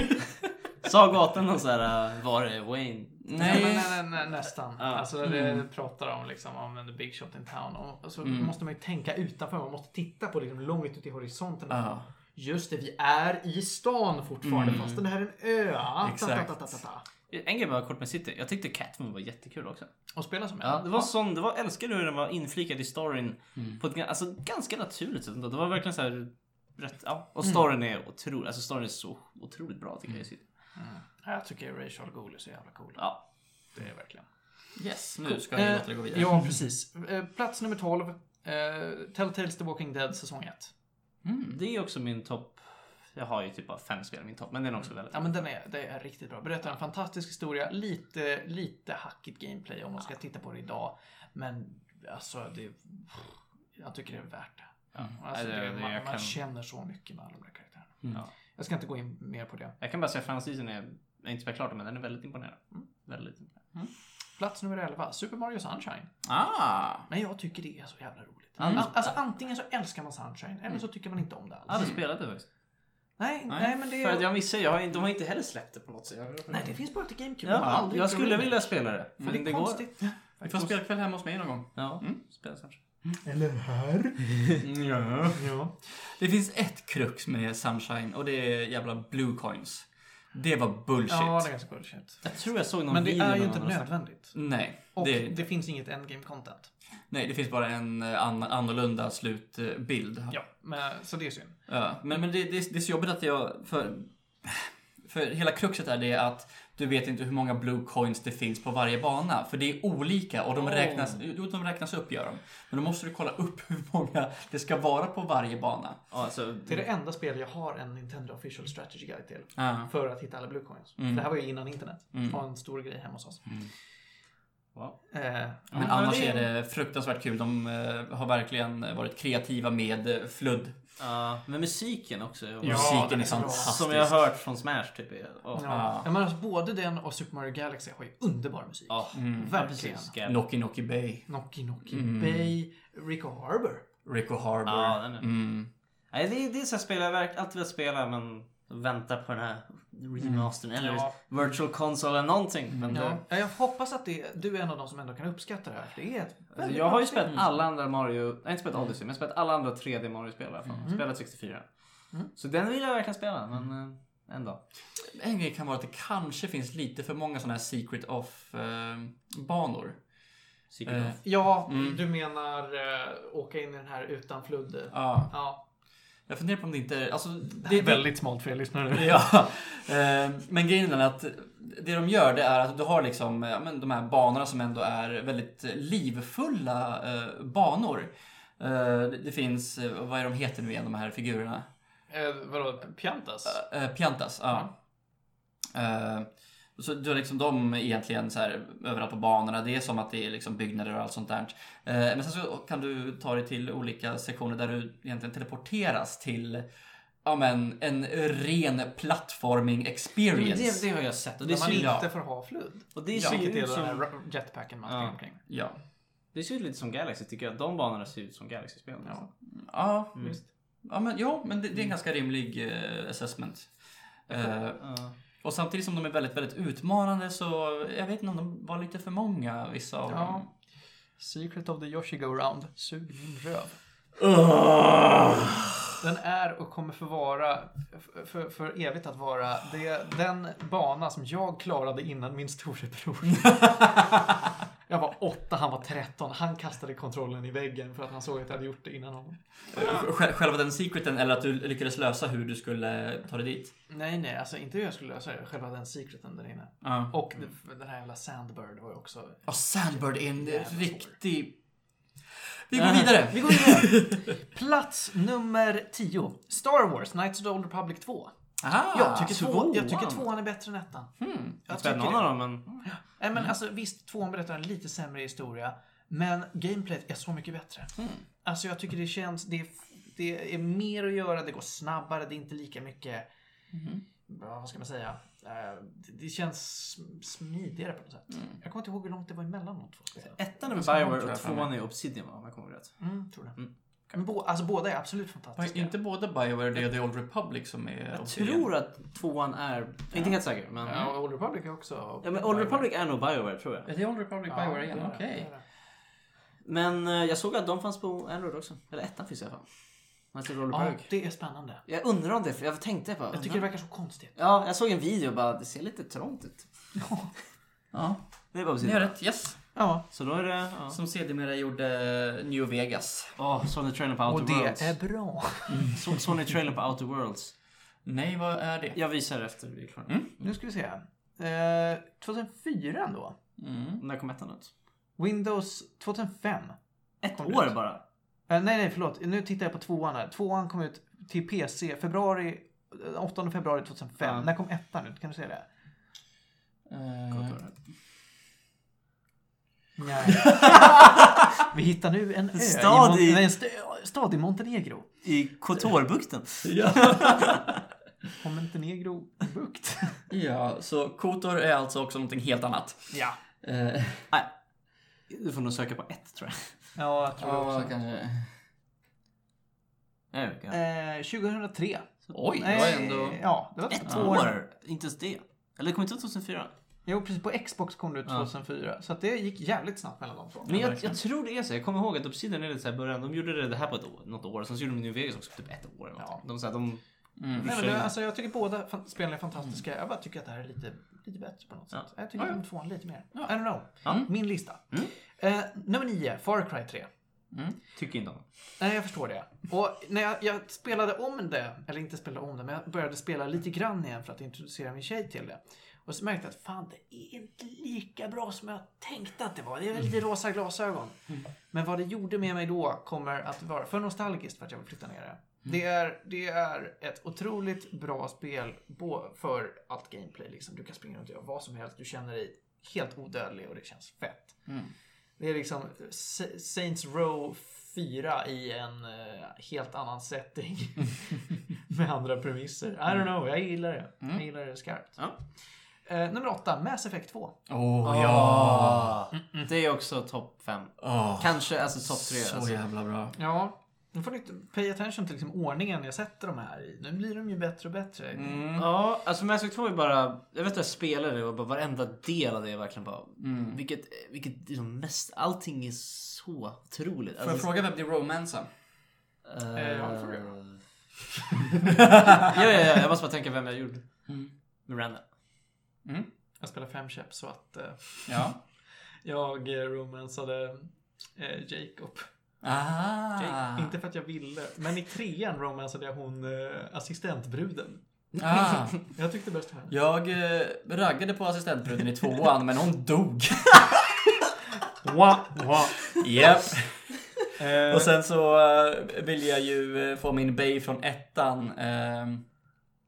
Sa gatan någon sån här, var det Wayne? Nej, Nej. nej, nej, nästan. Ja. Alltså det pratar om liksom om en big shot in town. Och, så måste man ju tänka utanför. Man måste titta på liksom långt ut i horisonten. Ja. Just det, vi är i stan fortfarande fast det här är en ö. Exakt. ta, ta, ta, ta. En grej bara kort med City. Jag tyckte Catwoman var jättekul också. Och spela som. Ja, det var sån, det var, älskade hur den var inflikad i storyn på ett alltså, ganska naturligt sätt. Det var verkligen så här rätt, ja. Och storyn är otrolig, alltså storyn är så otroligt bra tycker jag Ja, Jag tycker Rachel Gould är så jävla cool. Ja. Det är verkligen. Yes, nu ska jag låta det gå vidare. Ja, precis. Eh, Plats nummer 12. Eh, Telltales The Walking Dead säsong 1. Mm, det är också min topp. Jag har ju typ bara fem spel i min topp, men den är också väldigt Ja, men den är, det är riktigt bra. Berättar en fantastisk historia. Lite, lite hackigt gameplay om man ska titta på det idag. Men alltså, det... Jag tycker det är värt det. Alltså, Nej, det- det, man, man kan- känner så mycket med alla de där karaktärerna. Ja. Jag ska inte gå in mer på det. Jag kan bara säga att Season är, har inte klart men den är väldigt imponerande. Väldigt imponerande. Plats nummer 11. Super Mario Sunshine. Ah! Men jag tycker det är så jävla roligt. Mm. Alltså antingen så älskar man Sunshine eller så tycker man inte om det alls. Jag hade spelat det faktiskt. Nej, nej, men det För att är... jag missar, jag har, de har inte heller släppt det på något sätt. Nej, det finns bara till GameCube. Har Ja, jag skulle vilja spela det. Men Det det är går. konstigt. Vi får spela kväll hemma hos mig någon gång. Ja, spela Sunshine. Eller här. Ja. Ja. Det finns ett krux med Sunshine och det är jävla blue coins. Det var bullshit. ja, det är ganska bullshit. Jag tror jag såg någon Men det video är ju inte nödvändigt. Nej, Och det, det, finns inget endgame content. nej, det finns bara en eh, an, annorlunda slutbild. Ja, men, så det är synd. Ja, men, men det, det, det är så jobbigt att jag... För, för hela kruxet är det att du vet inte hur många blue coins det finns på varje bana. För det är olika och de, Oh. räknas, de räknas upp gör de. Men då måste du kolla upp hur många det ska vara på varje bana. Alltså, Det är det enda spel jag har en Nintendo official strategy guide till. Ja. För att hitta alla blue coins. Mm. Det här var ju innan internet. Mm. Det var en stor grej hemma hos oss. wow. Eh, Men Ja, annars det- är det fruktansvärt kul. De eh, har verkligen varit kreativa med eh, Ja, men musiken också. Ja, Musiken är fantastisk. Som jag har hört från Smash typ. är- åh. ja. Men alltså, både den och Super Mario Galaxy har ju underbar musik. Ja, Mm. Verkligen. Gal- Noki Noki Bay, Noki Noki Mm. Bay, Rico Harbor. Rico Harbor. Ja, den är- Mm. Nej, det, är- det är så här spel jag verkligen alltid velat spela men väntar på den här remastern eller Ja. virtual console eller någonting. Men Ja. det, Jag hoppas att det, du är en av de som ändå kan uppskatta det här. Det är ett alltså, jag har ju spelat alla andra Mario, jag har inte spelat Odyssey, men spelat alla andra 3D Mario-spel i alla fall. Mm. Spelat 64. Mm. Så den vill jag verkligen spela, men eh, en dag. En grej kan vara att det kanske finns lite för många sådana här Secret. Secret Eh, of. Ja, Mm. du menar eh, åka in i den här utan fludd. ja. Ja. Jag funderar på om det inte... Alltså, Det är väldigt smalt för er lyssnare nu. Ja, eh, men grejen är att det de gör det är att du har liksom ja, men de här banorna som ändå är väldigt livfulla eh, banor. Eh, det, finns, eh, vad är de heter nu igen, de här figurerna? Eh, vadå, Piantas? Eh, Piantas, ja. Eh, så du har liksom de egentligen så här överallt på banorna. Det är som att det är liksom byggnader och allt sånt där. Eh, men sen så kan du ta dig till olika sektioner där du egentligen teleporteras till ja, men, en ren plattforming Men experience. det, det har jag sett. Och det man ser, ju- ja. inte får ha fludd. och det Ja, ser ju Vilket är ut den här som, jetpacken man Ja. omkring. Ja. det ser ut lite som Galaxy tycker jag. De banorna ser ut som Galaxy-spel. Ja. Ja, Mm. Visst. ja, men, ja, men det, det är en ganska rimlig eh, assessment. Eh, Ja. Och samtidigt som de är väldigt, väldigt utmanande så jag vet inte om de var lite för många, vissa av dem. Ja. Secret of the Yoshi Go Round. Sug min röv. Den är och kommer förvara, för, för, för evigt att vara, det, den bana som jag klarade innan min storebror. jag var åtta, han var 13. Han kastade kontrollen i väggen för att han såg att jag hade gjort det innan honom. Sj- Själva den secreten eller att du lyckades lösa hur du skulle ta dig dit? Nej, nej, alltså inte hur jag skulle lösa det. Själva den secreten där inne. Ja. Och det- den här jävla Sandbird var ju också... Och Sandbird är en riktig... Vi går vidare! Vi går vidare. Plats nummer 10. Star Wars, Knights of the Old Republic 2. Aha, Jag tycker, två, tvåan. jag tycker tvåan är bättre än ettan. hmm. Jag tycker någon det. av dem men... Nej, men alltså, visst, tvåan berättar en lite sämre historia. Men gameplayet är så mycket bättre. Mm. Alltså jag tycker det känns, det är, det är mer att göra, det går snabbare, det är inte lika mycket, ja, vad ska man säga, Eh, det, känns sm- smidigare på något sätt. Mm. Jag kommer inte ihåg hur långt det var emellan de två spelen. Ettan är med Bioware och tvåan är Obsidian va? Om jag kommer ihåg rätt. Mm, tror det. Mm. Men bo, alltså båda är absolut fantastiska. inte både Bioware det och The Old Republic som är Jag tror att tvåan är... Inte helt säker men... Ja, Old Republic är också... Ja men Old Republic är nog Bioware tror jag. Är det Old Republic Ja, Bioware igen? är Okej. är det. Men eh, jag såg att de fanns på Android också. Eller ettan finns i alla fall. Ja, det är spännande. Jag undrar om det, för jag tänkte på... Jag tycker det verkar så konstigt. Ja, jag såg en video och bara, det ser lite trångt ut. Ja, Det är bara ni har rätt. Yes. Ja, Så då är det... Ja. Som sedermera gjorde New Vegas. Åh, såg ni trailern på och Outer det Worlds? är bra. Så, såg ni trailern på Outer Worlds? Nej, vad är det? Jag visar efter vi är klara. Mm. Nu ska vi se. Eh, 2004 ändå. Mm. När kom ettan ut? Windows 2005. Ett år ut. bara? Eh, nej, nej, förlåt. Nu tittar jag på tvåan här. Tvåan kom ut till PC februari, eh, 8 februari 2005. Ja. När kom ettan ut? Kan du se det? Eh, Nej. Vi hittar nu en ö Stad i, i- Mon- nej, en st- stad i Montenegro. I Kotorbukten? På Montenegro bukt. ja, så Kotor är alltså också någonting helt annat. ja. Eh, Nej. Du får nog söka på ett tror jag. Ja, jag tror ja, också. kanske. Inte. Eh, 2003. Oj, det Nej, var ändå... Ja, det var Ett år? Inte ens det. Eller det kom inte ut 2004? Jo, precis. På Xbox kom det ut Ja. 2004. Så att det gick jävligt snabbt mellan de två. Men jag, jag tror det är så. Jag kommer ihåg att Obsidian är lite så här början. De gjorde det här på ett år, något år. Sen så gjorde de New Vegas också på typ ett år. Eller Ja. ja. De, så här, de, Mm. Nej, men det, alltså, jag tycker båda spelen är fantastiska. Jag bara tycker att det här är lite, lite bättre på något Ja. sätt. Jag tycker Ja, ja. om tvåan lite mer. Ja. I don't know. Ja. Min lista. Mm. Eh, nummer nio, Far Cry 3. Tycker inte om. Nej, jag förstår det. Och när jag, jag spelade om det, eller inte spelade om det, men jag började spela lite grann igen för att introducera min tjej till det. Och så märkte jag att fan, det är inte lika bra som jag tänkte att det var. Det är lite rosa glasögon. Men vad det gjorde med mig då kommer att vara för nostalgiskt för att jag vill flytta ner det. Det är, det är ett otroligt bra spel för allt gameplay. Liksom. Du kan springa runt och göra vad som helst. Du känner dig helt odödlig och det känns fett. Det är liksom Sa- Saints Row 4 i en eh, helt annan setting. med andra premisser. I don't know, jag gillar det. Jag gillar det skarpt. Ja. Eh, nummer 8, Mass Effect 2. Åh ja! Det är också topp 5. Åh, Kanske alltså topp 3. så Alltså. jävla bra. Ja, nu får ni inte pay attention till liksom ordningen jag sätter de här i. Nu blir de ju bättre och bättre. Mm. Ja, alltså Mass Effect 2 är bara... Jag vet att jag spelade det och bara varenda del av det är verkligen bara... Vilket, vilket liksom mest... Allting är så otroligt. Får jag Alltså, fråga vem din romansa? eh, Eh, ja, det får du ja, ja, ja, jag måste bara tänka vem jag gjorde. Miranda. Jag spelar fem käpp så att eh, Ja. jag eh, romansade eh, Jacob. Ah. Jake, inte för att jag ville, men i trean romansade jag hon eh, assistentbruden. Ah. Jag tyckte bäst om henne. Jag eh, raggade på assistentbruden i tvåan, men hon dog. Wah. Eh, Och sen så eh, vill jag ju få min Bay från ettan. Eh,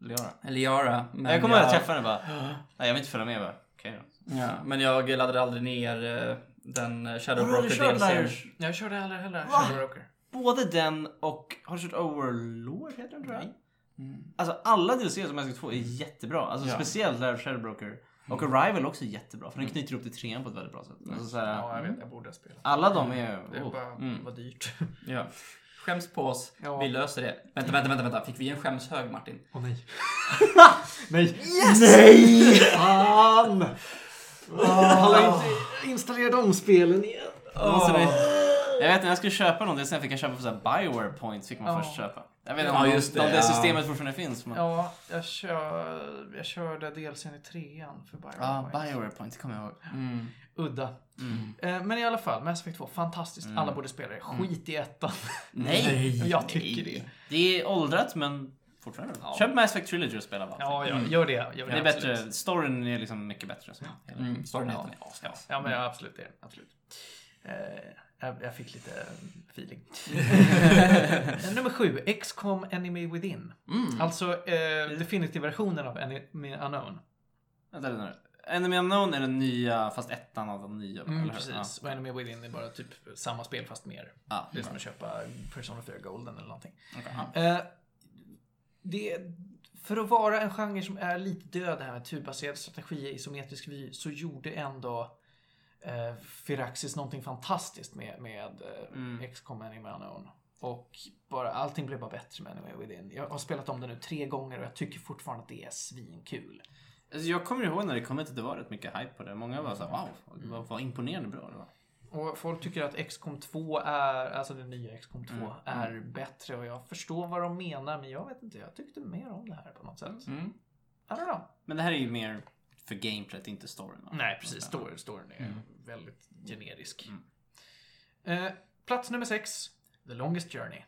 Liara. Liara. Men jag kommer ihåg att jag träffade henne bara... Nej, jag vill inte följa med. Jag bara, Okej då. Ja, men jag laddade aldrig ner eh, den Shadow Broker DLCn. Jag körde aldrig heller? Shadow Broker. Både den och... Har du kört Overlord heter den tror jag? Nej. Alltså alla DLC som Mass Effect 2 är jättebra. Alltså Ja. speciellt där Shadowbroker. Och Arrival också är jättebra för den knyter upp till trean på ett väldigt bra sätt. Alltså, så här, Ja, jag vet. Jag borde ha spelat. Alla de är... Det Oh. bara Mm. var dyrt. Ja. Skäms på oss. Ja. Vi löser det. Vänta, vänta, vänta, vänta. Fick vi en skämshög Martin? Åh nej. nej. Nej! Fan! Alla inte installerat om spelen igen. Vi... Jag vet när jag skulle köpa någonting sen fick jag köpa för så Bioware points fick man först köpa. Jag vet inte Ja, om, just det, om det ja. systemet fortfarande finns. Men... Ja, jag, kör, jag körde DLCn i trean för Bioware Ja, Points. Bioware points, kommer jag ihåg. Mm. Udda. Mm. Eh, Men i alla fall, Mass Effect 2, fantastiskt. Alla borde spela det. Skit i ettan. Nej! Jag tycker det. Det är åldrat men fortfarande. Ja. Köp Mass Effect Trilogy och spela bara. Ja, ja, Mm. gör det. Gör det, Det är absolut. bättre. Storyn är liksom mycket bättre. Så. Mm, storyn Ja, heter det. ja, ja, men ja, absolut det. är. Absolut. Eh, jag, jag fick lite feeling. Eh, Nummer sju, XCOM Enemy Within. Mm. Alltså eh, definitiv-versionen av Enemy Unknown. Vänta. Enemy Unknown är den nya, fast ettan av de nya. Mm, eller precis. Och Enemy Within är bara typ samma spel fast mer. Ja. Det är som att köpa Persona 4 Golden eller någonting. Ja. Ja. Eh, det, för att vara en genre som är lite död det här med turbaserad strategi, isometrisk vy, så gjorde ändå eh, Firaxis någonting fantastiskt med, med eh, Mm. XCOM Enemy Unknown. Och bara, allting blev bara bättre med Enemy Within. Jag har spelat om det nu tre gånger och jag tycker fortfarande att det är svinkul. Alltså, jag kommer ihåg när det kom ut att det var rätt mycket hype på det. Många var såhär wow, vad, vad imponerande bra det var. Och folk tycker att XCOM 2 är, alltså det nya XCOM 2 Mm, är bättre och jag förstår vad de menar men jag vet inte, jag tyckte mer om det här på något sätt. Mm. I don't know. Men det här är ju mer för gameplayt, inte storyn. Nej, precis. Ja. Story, storyn är Mm. väldigt generisk. Mm. Eh, plats nummer 6. The Longest Journey.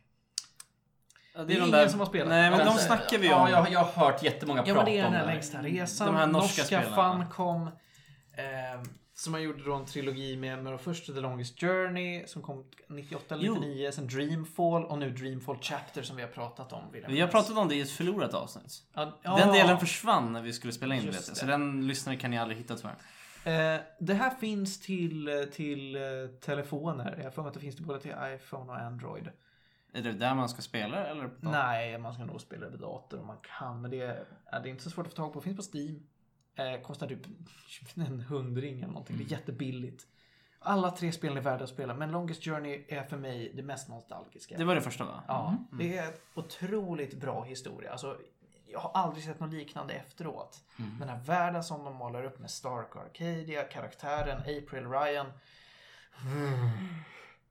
Ja, Det är ingen som har spelat. Nej, men Ja, de snackar vi Ja, om. jag, jag har hört jättemånga Ja, prat men det är om den här det. längsta resan. De här norska norska? Funcom. Eh, som man gjorde då en trilogi med, med först The Longest Journey som kom 98 eller Jo. 99. Sen Dreamfall och nu Dreamfall Chapter som vi har pratat om. Vi har pratat om det i ett förlorat avsnitt. Ja, ja. Den delen försvann när vi skulle spela in det, Just det. Så den lyssnare kan ni aldrig hitta tyvärr. Eh, det här finns till, till eh, telefoner. Jag har för mig att det finns till både till iPhone och Android. Är det där man ska spela eller? på- Nej, man ska nog spela det på dator om man kan. Men det är, det är inte så svårt att få tag på. Finns på Steam. Eh, kostar typ en hundring eller någonting. Mm. Det är jättebilligt. Alla tre spelen är värda att spela. Men Longest Journey är för mig det mest nostalgiska. Det var det första va? Ja, det är ett otroligt bra historia. Alltså, jag har aldrig sett något liknande efteråt. Mm. Den här världen som de målar upp med Stark Arcadia, karaktären April Ryan.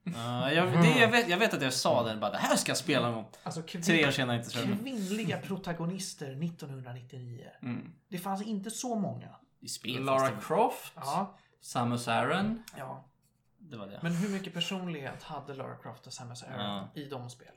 Ja, jag, det, jag, vet, jag vet att jag sa den bara, det här ska jag spela någon. Alltså, kvin- Tre år senare inte jag. kvinnliga protagonister 1999. Mm. Det fanns inte så många. I spel Lara Croft, Ja, Samus Aran, ja. det var det. Men hur mycket personlighet hade Lara Croft och Samus Aran Ja. i de spelen?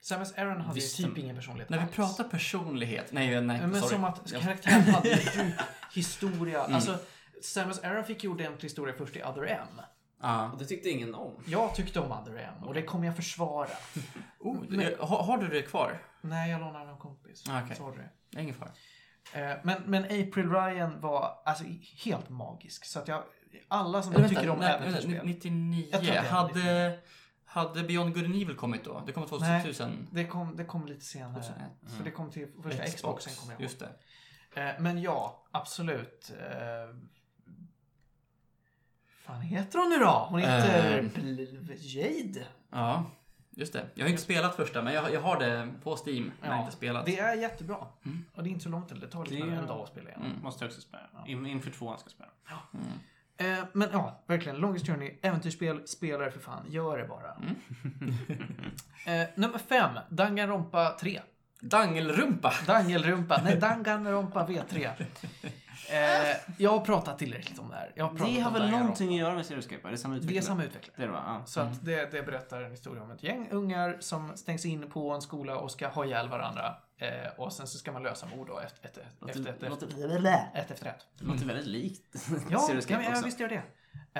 Samus Aran hade Visste- ju typ ingen personlighet När vi alls. pratar personlighet. Nej, nej, Men sorry. som att karaktären hade ju djup historia. Mm. Alltså, Samus Aran fick ju ordentlig historia först i Other M. Ja. Och det tyckte ingen om. Jag tyckte om Other M och det kommer jag försvara. Oh, Men- har, har du det kvar? Nej, jag lånade av en kompis. Ah, okej. Sorry. Ingen fara. Eh, Men, men April Ryan var alltså helt magisk. Så att jag, alla som Eller tycker om nej, äventyrsspel. vänta, 99. Jag tror att det är Hade, hade Beyond Good and Evil kommit då? Det kom 2000. Det kom, det kom lite senare. 2001. För det kom till första Xboxen kommer jag ihåg. Just det. Eh, Men ja, absolut. Fan heter hon nu då? Hon heter. Bl- Jade. Ja, just det. Jag har inte spelat första, men jag, jag har det på Steam. Men jag har Ja, inte spelat. Det är jättebra. Mm. Och det är inte så långt till. Det tar liksom Det är- en dag att spela igenom. Mm. Måste också spela. In, inför tvåan ska jag spela. Eh, men ja, verkligen. Longest Journey, äventyrsspel, spelare för fan. Gör det bara. Mm. eh, nummer fem, Danganronpa 3. Dangelrumpa! Dangelrumpa, nej Danganronpa V3. Eh, jag har pratat tillräckligt om det här. Jag har pratat Det har om väl någonting att göra med Serioscape? Är det samma Det utvecklare? är samma utvecklare. Det är det va? Ja. Så att det, det berättar en historia om ett gäng ungar som stängs in på en skola och ska ha ihjäl varandra. Eh, och sen så ska man lösa mord då efter ett, ett, Låter- efter, ett, låter- efter, ett efter ett. Det låter väldigt likt Ja, ja, visst gör det.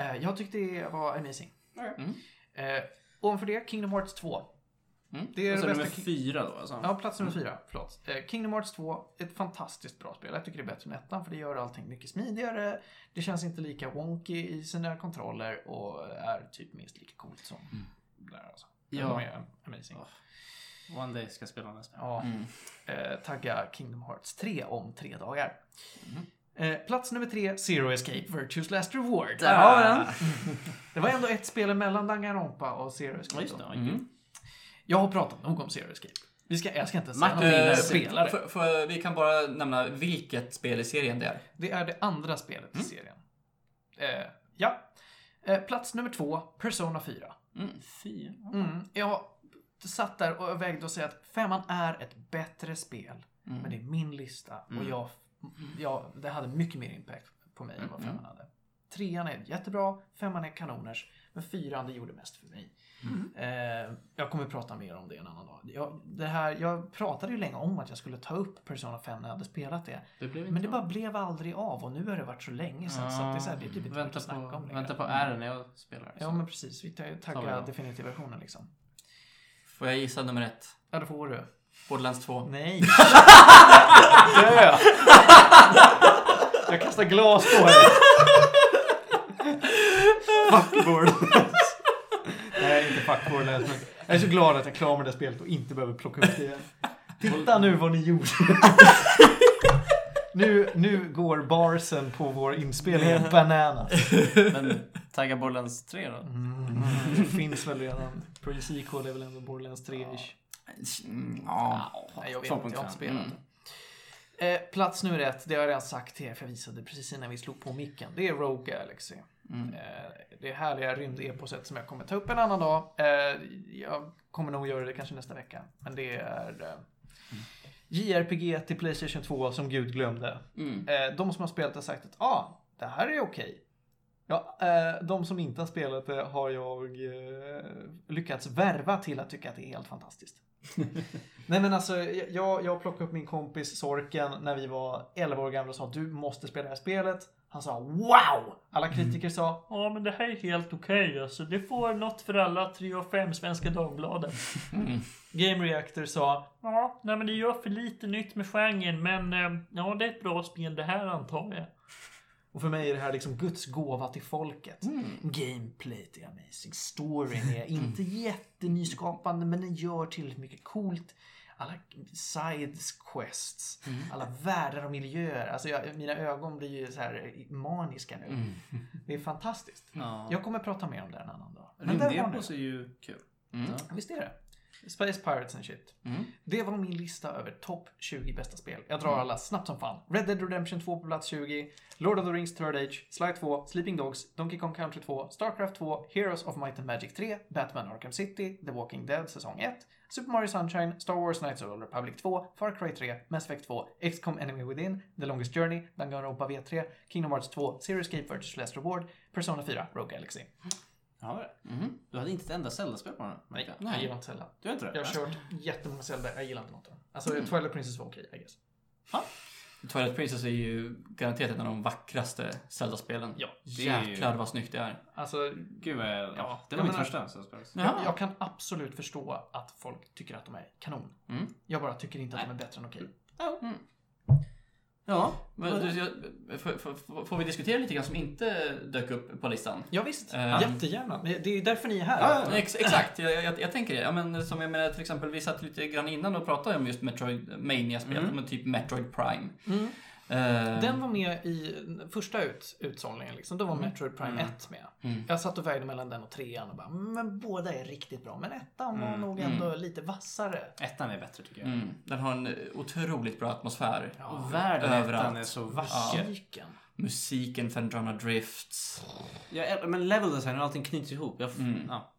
Eh, jag tyckte det var amazing. Mm. Eh, ovanför det, Kingdom Hearts 2. Mm. Det är Och så det nummer bästa... Fyra då alltså? Ja, plats nummer fyra. Förlåt. Eh, Kingdom Hearts 2, ett fantastiskt bra spel. Jag tycker det är bättre än ettan för det gör allting mycket smidigare. Det känns inte lika wonky i sina kontroller och är typ minst lika coolt som det där alltså. Ja. De är amazing. One day ska jag spela nästa. Ja, Mm. eh, tagga Kingdom Hearts 3 om tre dagar. Eh, plats nummer tre, Zero Escape Virtues Last Reward. Där har vi den. Det var ändå ett spel mellan Danganronpa och Zero Ja, Escape. just då. det. Mm. Jag har pratat nog om Zero Escape. Vi ska, jag ska inte säga Martin, någonting när jag spelar det. för, för, vi kan bara nämna vilket spel i serien det är. Det är det andra spelet i serien. Eh, ja. Eh, plats nummer två, Persona 4. Fyra? Mm. Jag satt där och vägde och säga att femman är ett bättre spel. Mm. Men det är min lista och jag, jag, det hade mycket mer impact på mig än vad Mm. femman hade. Trean är jättebra, femman är kanoners, men fyran det gjorde mest för mig. Mm. Eh, jag kommer prata mer om det en annan dag. Jag, det här, jag pratade ju länge om att jag skulle ta upp Persona 5 när jag hade spelat det. Det blev inte Men det bra. bara blev aldrig av och nu har det varit så länge sedan så att det är, så här, det är typ inte värt vänta att snacka på, om längre. vänta på Aaron när jag spelar. Ja men precis, vi taggar då. definitiva versionen liksom. Får jag gissa nummer ett? Ja, det får du. Borderlands 2. Nej! Dö! Jag kastar glas på dig. Fuck Borderlands. Men jag är så glad att jag klarar med det spelet och inte behöver plocka upp det igen. Titta nu vad ni gjorde. Nu, nu går barsen på vår inspelning bananas. Men tagga Borderlands 3 då? Mm, det finns väl redan. Pre-sequel är väl ändå Borderlands 3-ish. Mm, ja. Nej, jag vet inte. Jag har 2.5. inte spelat Mm. det. Eh, plats nummer ett, det har jag redan sagt till er för jag visade precis innan vi slog på micken. Det är Rogue Galaxy. Mm. Eh, det härliga rymdeposet som jag kommer ta upp en annan dag. Eh, jag kommer nog göra det kanske nästa vecka. Men det är eh, JRPG till Playstation 2 som Gud glömde. Mm. De som har spelat har sagt att ah, det här är okej. Ja, de som inte har spelat det har jag lyckats värva till att tycka att det är helt fantastiskt. Nej men alltså, jag, jag plockade upp min kompis Sorken när vi var 11 år gamla och sa du måste spela det här spelet. Han sa wow! Alla kritiker sa ja men det här är helt okej alltså. Det får något för alla 3 och 5 Svenska Dagbladet. Mm. Game Reactor sa ja, nej men det gör för lite nytt med genren men eh, ja det är ett bra spel det här antar jag. Och för mig är det här liksom Guds gåva till folket. Gameplayt är amazing. Storyn är inte jättenyskapande men den gör tillräckligt mycket coolt. Alla side quests, alla världar och miljöer. Alltså jag, mina ögon blir ju så här maniska nu. Det är fantastiskt. Ja. Jag kommer prata mer om det en annan dag. Rymdepos det. är ju kul. Mm. Visst är det? Space Pirates and shit. Mm. Det var min lista över topp 20 bästa spel. Jag drar alla snabbt som fan. Red Dead Redemption 2 på plats 20. Lord of the Rings Third Age. Sly 2. Sleeping Dogs. Donkey Kong Country 2. Starcraft 2. Heroes of Might and Magic 3. Batman Arkham City. The Walking Dead säsong 1. Super Mario Sunshine. Star Wars Knights of the Old Republic 2. Far Cry 3. Mass Effect 2. XCOM Enemy Within. The Longest Journey. Danganronpa V3. Kingdom Hearts 2. Serious Escape vs. Last Reward. Persona 4. Rogue Galaxy. Ja, det. Du hade inte ett enda Zelda-spel på den? Nej, Nej. jag gillar inte Zelda. Du har inte det? Jag har kört jättemånga Zelda. Jag gillar inte något av dem. Alltså, Twilight Princess var okej, I guess. Twilight Princess är ju garanterat en av de vackraste Zelda-spelen. Ja, det är ju- Jäklar vad snyggt det är. Alltså, Gud vad jag... Ja, Ja, det jag var mitt menar- första Zelda-spel. Jag, kan absolut förstå att folk tycker att de är kanon. Mm. Jag bara tycker inte att de är bättre än okej. Ja. Men, du, jag, får, får, får vi diskutera lite grann som inte dök upp på listan? Ja, visst, Eh, jättegärna. Det är därför ni är här. Ja, ja, Ex, exakt, jag, jag, jag tänker det. Ja, men, som jag menar, till exempel, vi satt lite grann innan och pratade om just Metroid Mania-spel, Mm. typ Metroid Prime. Mm. Eh, Den var med i första ut, utsållningen. Liksom. Då var Metroid Prime Mm. 1 med. Mm. Jag satt och vägde mellan den och trean och bara, men båda är riktigt bra. Men ettan var Mm. nog ändå lite vassare. Ettan är bättre tycker jag. Mm, den har en otroligt bra atmosfär. Och världen Överallt. ettan är så vacker. Musiken. Musiken, Fendrana Drifts. Äl- men level design och allting knyts ihop. Jag, Mm. ja.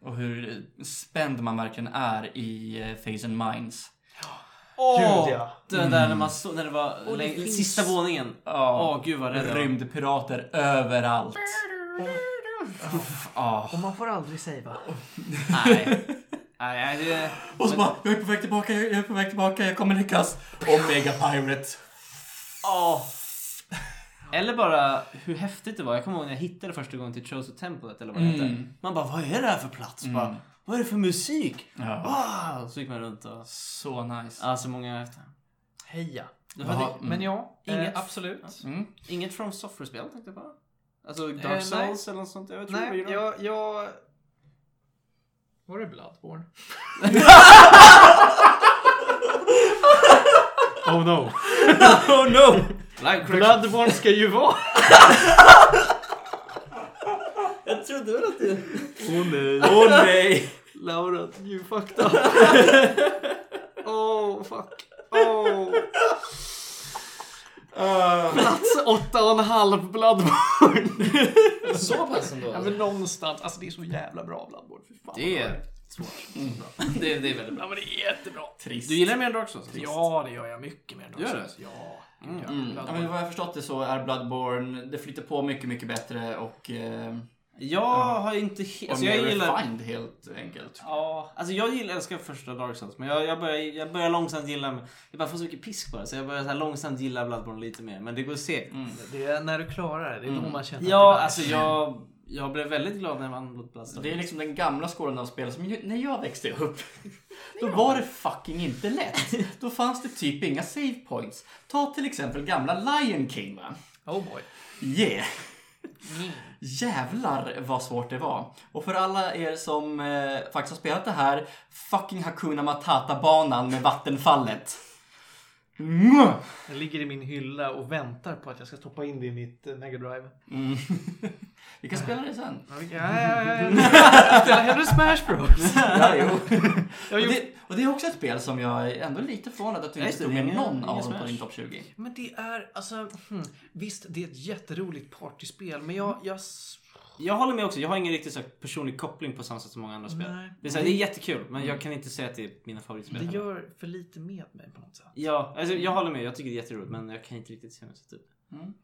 Och hur spänd man verkligen är i uh, Phase and Minds. Åh! Gud, ja. Den där när man så, när det var Och det läng- finns- sista våningen. Ja. Åh gud vad rädd jag var. Rymdpirater överallt. Ja. Och man får aldrig säga Nej. Nej, nej, det... Och så bara, jag är på väg tillbaka, jag är på väg tillbaka, jag kommer lyckas. Omega Pirate. Åh. Eller bara hur häftigt det var. Jag kommer ihåg när jag hittade första gången till Chosen Templet eller vad det Mm. hette. Man bara, vad är det här för plats? Bara, vad är det för musik? Ja. Wow! Så gick man runt och... Så nice. Ja, så många... Heja. Du Jaha. hade Mm. Men ja, Inget- Inget. absolut. Mm. inget från software-spel tänkte jag på? Alltså Eh, Dark nej. Souls eller något sånt? Jag tror Nej, var jag, jag... Var det Bloodborne? oh no. Oh no! Bloodborne ska ju vara... Jag trodde väl att det... Åh nej. Åh nej! Laura, you fucked up. oh fuck. Oh. Plats åtta och en halv Bloodborne. Så pass ändå? ja, men någonstans. Alltså det är så jävla bra Bloodborne. Fy fan, Det är svårt. Det, är- det är väldigt bra. Ja men det är jättebra. Trist. Du gillar mer än Dark Souls? Ja, det gör jag mycket mer än Dark Gör Souls. Ja, ja. Mm. Ja, men vad jag har förstått det så är Bloodborne, det flyter på mycket, mycket bättre och, eh, Jag har inte... he- och Alltså jag gillar... refined helt enkelt. Ja, alltså jag gillar, älskar första Dark Souls men jag, jag, börjar, jag börjar långsamt gilla, jag bara får så mycket pisk bara så jag börjar så här långsamt gilla Bloodborne lite mer men det går segt. Mm. Det är när du klarar det, det är då man känner Ja, att det är alltså jag, jag blev väldigt glad när jag vann mot Bloodstone. Det är liksom den gamla skolan av spel som när jag växte upp. Då var det fucking inte lätt. Då fanns det typ inga save points. Ta till exempel gamla Lion King va. Oh boy. Yeah. Jävlar vad svårt det var. Och för alla er som eh, faktiskt har spelat det här, fucking Hakuna Matata-banan med vattenfallet. Den ligger i min hylla och väntar på att jag ska stoppa in det i mitt eh, Mega Drive. Mm. Vi kan spela det sen. Ja, ja, ja, ja. Spela hellre Smash Bros. Ja, jo. Och, det, och det är också ett spel som jag är ändå lite förvånad att du inte tog med någon av dem på din topp 20. Men det är, alltså, hmm, visst det är ett jätteroligt partyspel, men jag, jag Jag håller med också, jag har ingen riktigt så personlig koppling på samma sätt som många andra spel. Nej. Det är, så här, det är jättekul men jag kan inte säga att det är mina favoritspel. det gör för lite med mig på något sätt. Ja, alltså, jag håller med. Jag tycker det är jätteroligt men jag kan inte riktigt se mig så typ. Mm.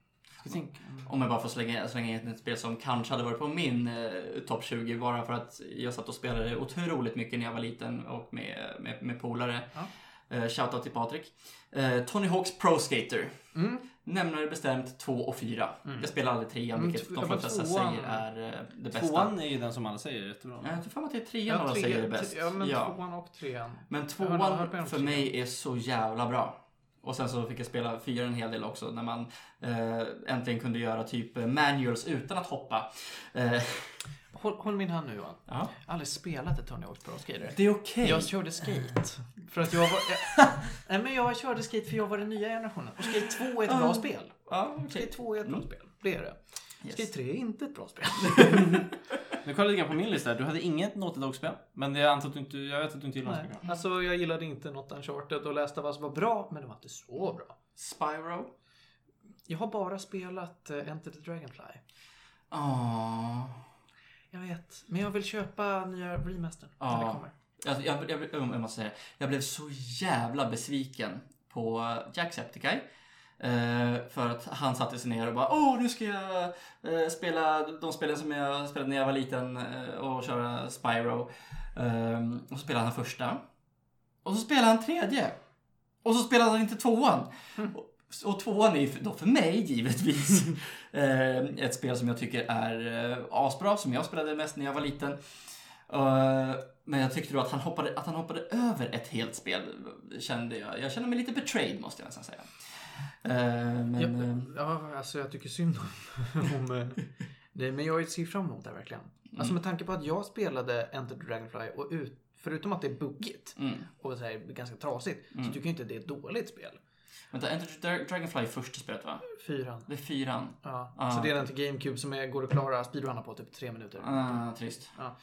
Tänker, Om jag bara får slänga, slänga in ett spel som kanske hade varit på min eh, topp 20 bara för att jag satt och spelade otroligt mycket när jag var liten och med, med, med polare. Ja. Eh, shoutout till Patrik. Eh, Tony Hawks Pro Skater. Mm. Nämnare bestämt 2 och 4. Mm. Jag spelar aldrig 3 Mm, vilket tv- de ja, flesta tvåan- säger är eh, det bästa. tvåan är ju den som alla säger är jättebra. Jag tror fan att det är 3 alla tre- säger är bäst. Ja, men Ja. tvåan och trean. Men tvåan för trean. mig är så jävla bra. Och sen så fick jag spela fyran en hel del också när man eh, äntligen kunde göra typ eh, manuals utan att hoppa. Eh, Håll, håll min hand nu Johan. ja. Jag har aldrig spelat ett Tony Hawk's Pro Skater. Det är okej. Jag körde skate. För att jag var... Jag, nej men jag körde skate för jag var den nya generationen. Och skate 2 är ett bra spel. Ja, okej. Skate 2 är ett bra Mm. spel. Det är det. Yes. Skate 3 är inte ett bra spel. Nu kollade jag på min lista. Du hade inget Naughty Dog-spel. Men jag antar du inte, jag vet att du inte gillar mycket. Alltså jag gillade inte något Uncharted och Last of Us var bra, men det var inte så bra. Spyro? Jag har bara spelat uh, Enter the Dragonfly. Åh. Jag vet, men jag vill köpa nya remastern när Ja. det kommer. Jag, jag, jag, jag måste säga, jag blev så jävla besviken på Jacksepticeye. Eh, för att han satte sig ner och bara Åh, nu ska jag eh, spela de spelen som jag spelade när jag var liten eh, och köra Spyro. Eh, och så spelade han första. Och så spelade han tredje. Och så spelade han inte tvåan. Och, och tvåan är ju då för mig givetvis eh, ett spel som jag tycker är eh, asbra, som jag spelade mest när jag var liten. Eh, men jag tyckte då att han, hoppade, att han hoppade över ett helt spel, kände jag. Jag kände mig lite betrayed måste jag nästan säga. Men, Ja, alltså jag tycker synd om... det, men jag ser fram emot det här verkligen. Mm. Alltså med tanke på att jag spelade Enter the Dragonfly och ut, förutom att det är buggigt mm. och så här, ganska trasigt så tycker jag inte det är ett dåligt spel. Vänta, Enter Dragonfly är första spelet va? Fyran. Det är fyran. Ja. Ah. Så det är den till GameCube som är, går att klara speedrunna på typ tre minuter. Ah, trist. Ja.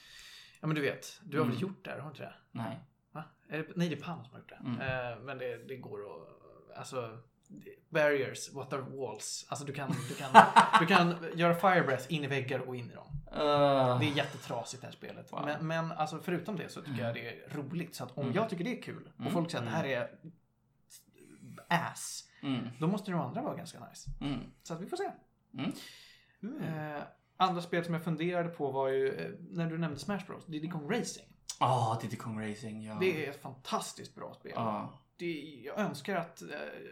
ja men du vet, du har väl Mm. gjort det här, har du inte det? Nej. Va? Är det nej det är Pan som har gjort det. Mm. Eh, men det, det går att, alltså Barriers, what are walls? Alltså du kan, du kan, du kan göra fire breath in i väggar och in i dem. Uh, Det är jättetrasigt det här spelet. Wow. Men, men alltså, förutom det så tycker jag det är roligt. Så att om Mm. jag tycker det är kul och Mm. folk säger att det här är ass. mm, Då måste de andra vara ganska nice. mm, Så att vi får se. mm. Eh, andra spel som jag funderade på var ju eh, när du nämnde Smash Bros. Diddy Kong Racing. Ah, Diddy Kong Racing, ja. Det är ett fantastiskt bra spel. Ja. Det, jag önskar att, eh,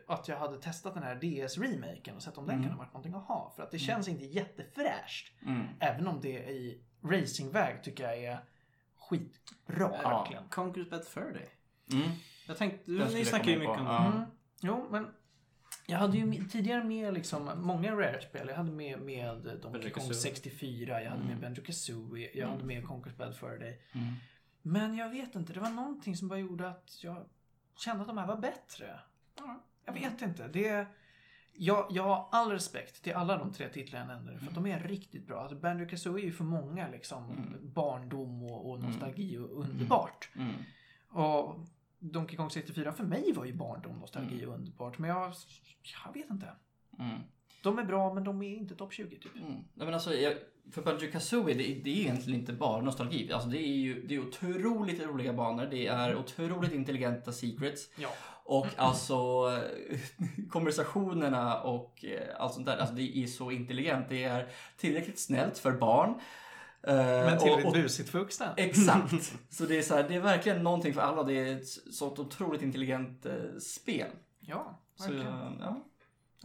att jag hade testat den här DS-remaken och sett om den Mm. kan ha varit någonting att ha. För att det känns inte jättefräscht. Mm. Även om det i racingväg tycker jag är skitbra. Ja. Verkligen. Conquer's Bad Fur Day. Mm. Jag tänkte, ni snackar ju mycket på. om Ja. Mm. Jo, men jag hade ju tidigare med liksom många Rare-spel. Jag hade med, med Donkey Kong Banjo-Kazooie. 64, jag hade Mm. med Banjo Kazooie, jag hade med Conquest Bad Fur Day. Mm. Men jag vet inte, det var någonting som bara gjorde att jag kände att de här var bättre. Ja, Jag vet inte. Det jag, jag har all respekt till alla de tre titlarna jag nämnde, för att de är riktigt bra. Alltså Banjo Kazooie är ju för många liksom Mm. barndom och, och nostalgi och underbart. Mm. Och Donkey Kong 64 för mig var ju barndom, nostalgi Mm. och underbart. Men jag, jag vet inte. Mm. De är bra, men de är inte topp 20 typ. Mm. Nej, men alltså, jag, för Banjo Kazooie, det, det är egentligen inte bara nostalgi. Alltså, det är ju det är otroligt roliga banor, det är otroligt intelligenta secrets. Ja. Och alltså konversationerna och eh, allt sånt där, alltså det är så intelligent. Det är tillräckligt snällt för barn. Eh, Men och- tillräckligt och- busigt för vuxna. Exakt! Så det är, så här, det är verkligen någonting för alla. Det är ett sånt otroligt intelligent eh, spel. Ja, Så, verkligen. ja.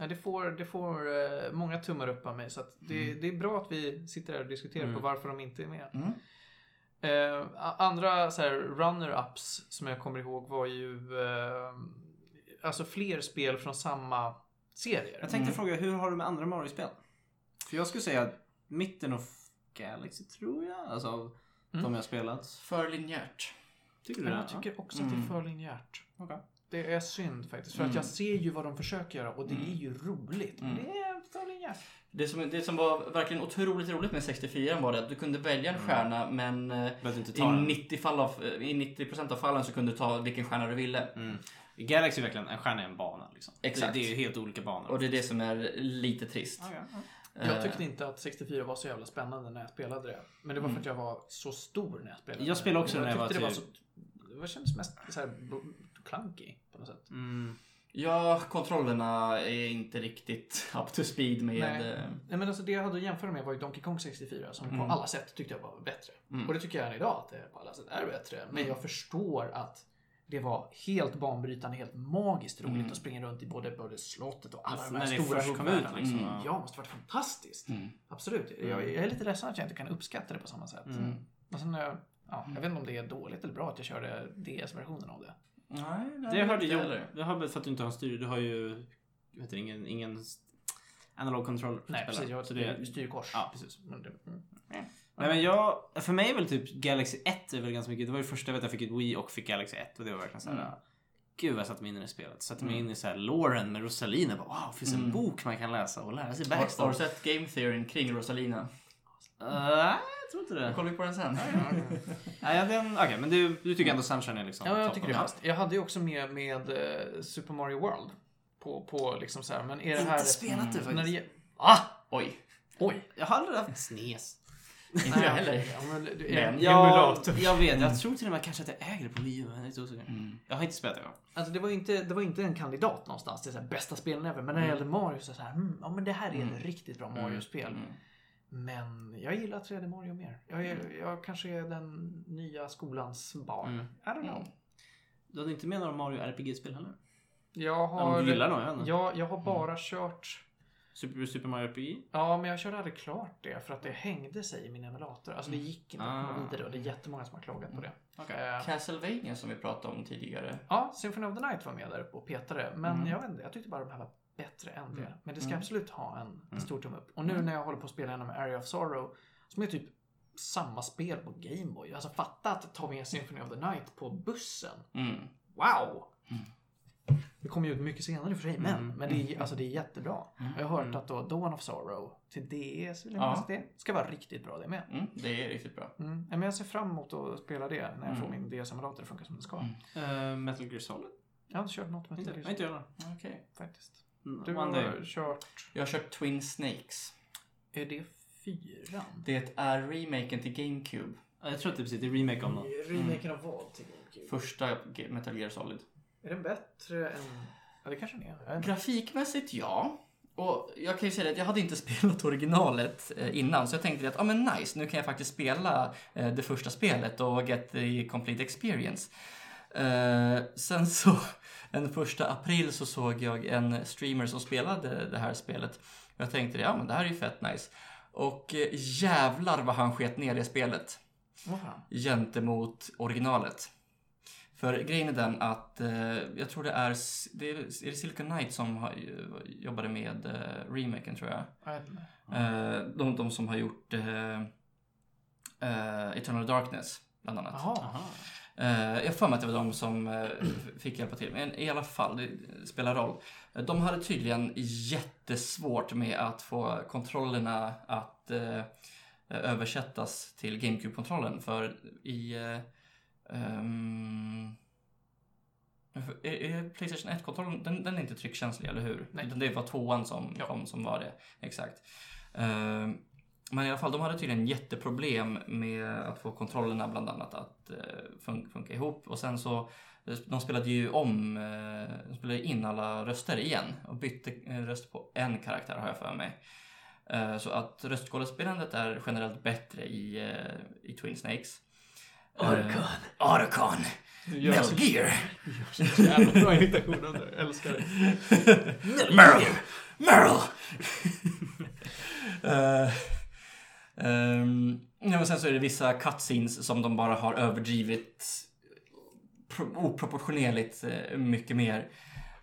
Ja, det får, det får eh, många tummar upp av mig. Så att det, det är bra att vi sitter här och diskuterar Mm. på varför de inte är med. Mm. Eh, andra så här, runner-ups som jag kommer ihåg var ju eh, alltså fler spel från samma serier. Jag tänkte Mm. fråga, hur har du med andra Mario-spel? För jag skulle säga mitten of Galaxy tror jag. Alltså av Mm. de jag spelat. För linjärt. Tycker du Men det? jag tycker också att det är Mm. för linjärt. Okej. Det är synd faktiskt. För Mm. att jag ser ju vad de försöker göra och det Mm. är ju roligt. Men Mm. det är för linjärt. Det som, det som var verkligen otroligt roligt med 64 var det att du kunde välja en stjärna men eh, i ta den. 90, fall av, i 90% av fallen så kunde du ta vilken stjärna du ville. Mm. I Galaxy är verkligen en stjärna är en bana. Liksom. Exakt. Det, det är ju helt olika banor. Och det är det som är lite trist. Okej, ja. Jag Eh, tyckte inte att 64 var så jävla spännande när jag spelade det. Men det var för Mm. att jag var så stor när jag spelade. Jag spelade också det. när jag var det typ- så... Det kändes mest så här clunky på något sätt. Mm. Ja, kontrollerna är inte riktigt up to speed med... Nej. eh, Nej men alltså det jag hade att jämföra med var ju Donkey Kong 64 som Mm. på alla sätt tyckte jag var bättre. Mm. Och det tycker jag än idag att det på alla sätt är bättre. Men Mm. jag förstår att det var helt banbrytande, helt magiskt roligt Mm. att springa runt i både, både slottet och alla Alltså, de här det stora hubbvärldarna. liksom, Mm. ja. Ja, måste varit fantastiskt. Mm. Absolut. Jag, jag är lite ledsen att jag inte kan uppskatta det på samma sätt. Mm. Och sen, eh, ja, jag vet inte om det är dåligt eller bra att jag körde DS-versionen av det. Nej, Det hörde jag. Det har väl för att du inte har styr. Du har ju vet inte, ingen, ingen analog controller. Nej, precis. Jag Så det, styr kors. Ja. precis. Men det, mm. Nej men jag, för mig är väl typ Galaxy 1 är väl ganska mycket. Det var ju första jag vet jag fick ett Wii och fick Galaxy 1 och det var verkligen såhär. Mm. Gud vad jag satte mig in i det spelet. Satte mig Mm. in i såhär Lauren med Rosalina. Bara, wow, finns en Mm. bok man kan läsa och lära sig Har, har du backstory. sett game theoryn kring Rosalina? Uh, jag tror inte det. Jag kollar ju på den sen. Nej, den, okej, men du, du tycker ändå Sunshine är liksom Ja, jag tycker det bäst. Jag hade ju också med, med eh, Super Mario World. På, på liksom så här, men är det här... Inte spelat det När det, faktiskt. ge- Ah! Oj. oj! Jag har aldrig haft SNES. Inte jag heller. Ja, men, du, Men- Ja, emulator. jag vet. Jag tror till och med kanske att jag äger det på Wii U. Jag är osäker. Mm. Jag har inte spelat det. va? Alltså det var ju inte, det var inte en kandidat någonstans till så här, bästa spelen ever. Men när det gällde Mario så så här, hmm, ja men det här är ett riktigt bra Mario-spel. Mm. Men jag gillar 3D Mario mer. Jag, är, jag kanske är den nya skolans barn. Mm. I don't know. Mm. Du hade inte med några Mario RPG-spel heller? Jag har... du gillar någon, jag jag, jag har bara kört... Super, Super Mario RPG? Ja, men jag körde aldrig klart det för att det hängde sig i min emulator. Alltså det gick inte att komma Ah. vidare och det är jättemånga som har klagat på det. Okej. Eh, Castlevania som vi pratade om tidigare. Ja, Symphony of the Night var med där och petade. Men Mm. jag vet inte, jag tyckte bara de här var bättre än det. Men det ska Mm. absolut ha en, en stor tumme upp. Och nu när jag håller på att spela igenom Area of Sorrow, som är typ samma spel på Gameboy. Alltså fatta att ta med Symphony of the Night på bussen. Mm. Wow! Det kommer ju ut mycket senare för sig, men, men det, är, alltså, det är jättebra. Jag har hört att då Dawn of Sorrow till DS, vill jag Ja. det ska vara riktigt bra det med. Mm. Det är riktigt bra. Mm. Men jag ser fram emot att spela det när jag får Mm. min DS-emulator att funka som den ska. Mm. Eh, Metal Gear Solid? Jag har inte kört något med Inte, det nej, inte jag. Okej. faktiskt. Mm, Du har Day. kört... Jag har kört Twin Snakes. Är det fyran? Det är remaken till GameCube. Ja, Jag tror att det är precis det är remake om något. Remaken av vad till GameCube? Första Metal Gear Solid. Är den bättre än... Ja, det kanske den är. Grafikmässigt ja. Och jag kan ju säga att jag hade inte spelat originalet eh, innan så jag tänkte att ah, men nice, nu kan jag faktiskt spela eh, det första spelet och get the complete experience. Eh, sen så, den första april så såg jag en streamer som spelade det här spelet. Jag tänkte ja men det här är ju fett nice. Och eh, jävlar vad han sket ner det spelet fan? gentemot originalet. För grejen är den att eh, jag tror det är, det är, är det Silicon Knight som har, jobbade med eh, remaken tror jag. Eh, de, de som har gjort eh, Eternal Darkness bland annat. Jaha. Aha. Eh, jag för mig att det var de som eh, fick hjälpa till. Men i alla fall, det spelar roll. De hade tydligen jättesvårt med att få kontrollerna att eh, översättas till GameCube-kontrollen. För i... Eh, ehm, är, är Playstation 1-kontrollen, den, den är inte tryckkänslig, eller hur? Nej. Det var tvåan som, Ja. kom, som var det. Exakt. Ehm, men i alla fall, de hade tydligen jätteproblem med att få kontrollerna bland annat att eh, fun- funka ihop. Och sen så, de spelade ju om, eh, de spelade in alla röster igen och bytte eh, röst på en karaktär har jag för mig. Eh, så att röstskådespelandet är generellt bättre i, eh, i Twin Snakes. Arkan! Arkan! Du gör så Metal Gear! jävla bra imitation av det. Jag älskar det. Meryl! Meryl! Eh, ehm, ja, men sen så är det vissa cutscenes som de bara har överdrivit pro- oproportionerligt eh, mycket mer.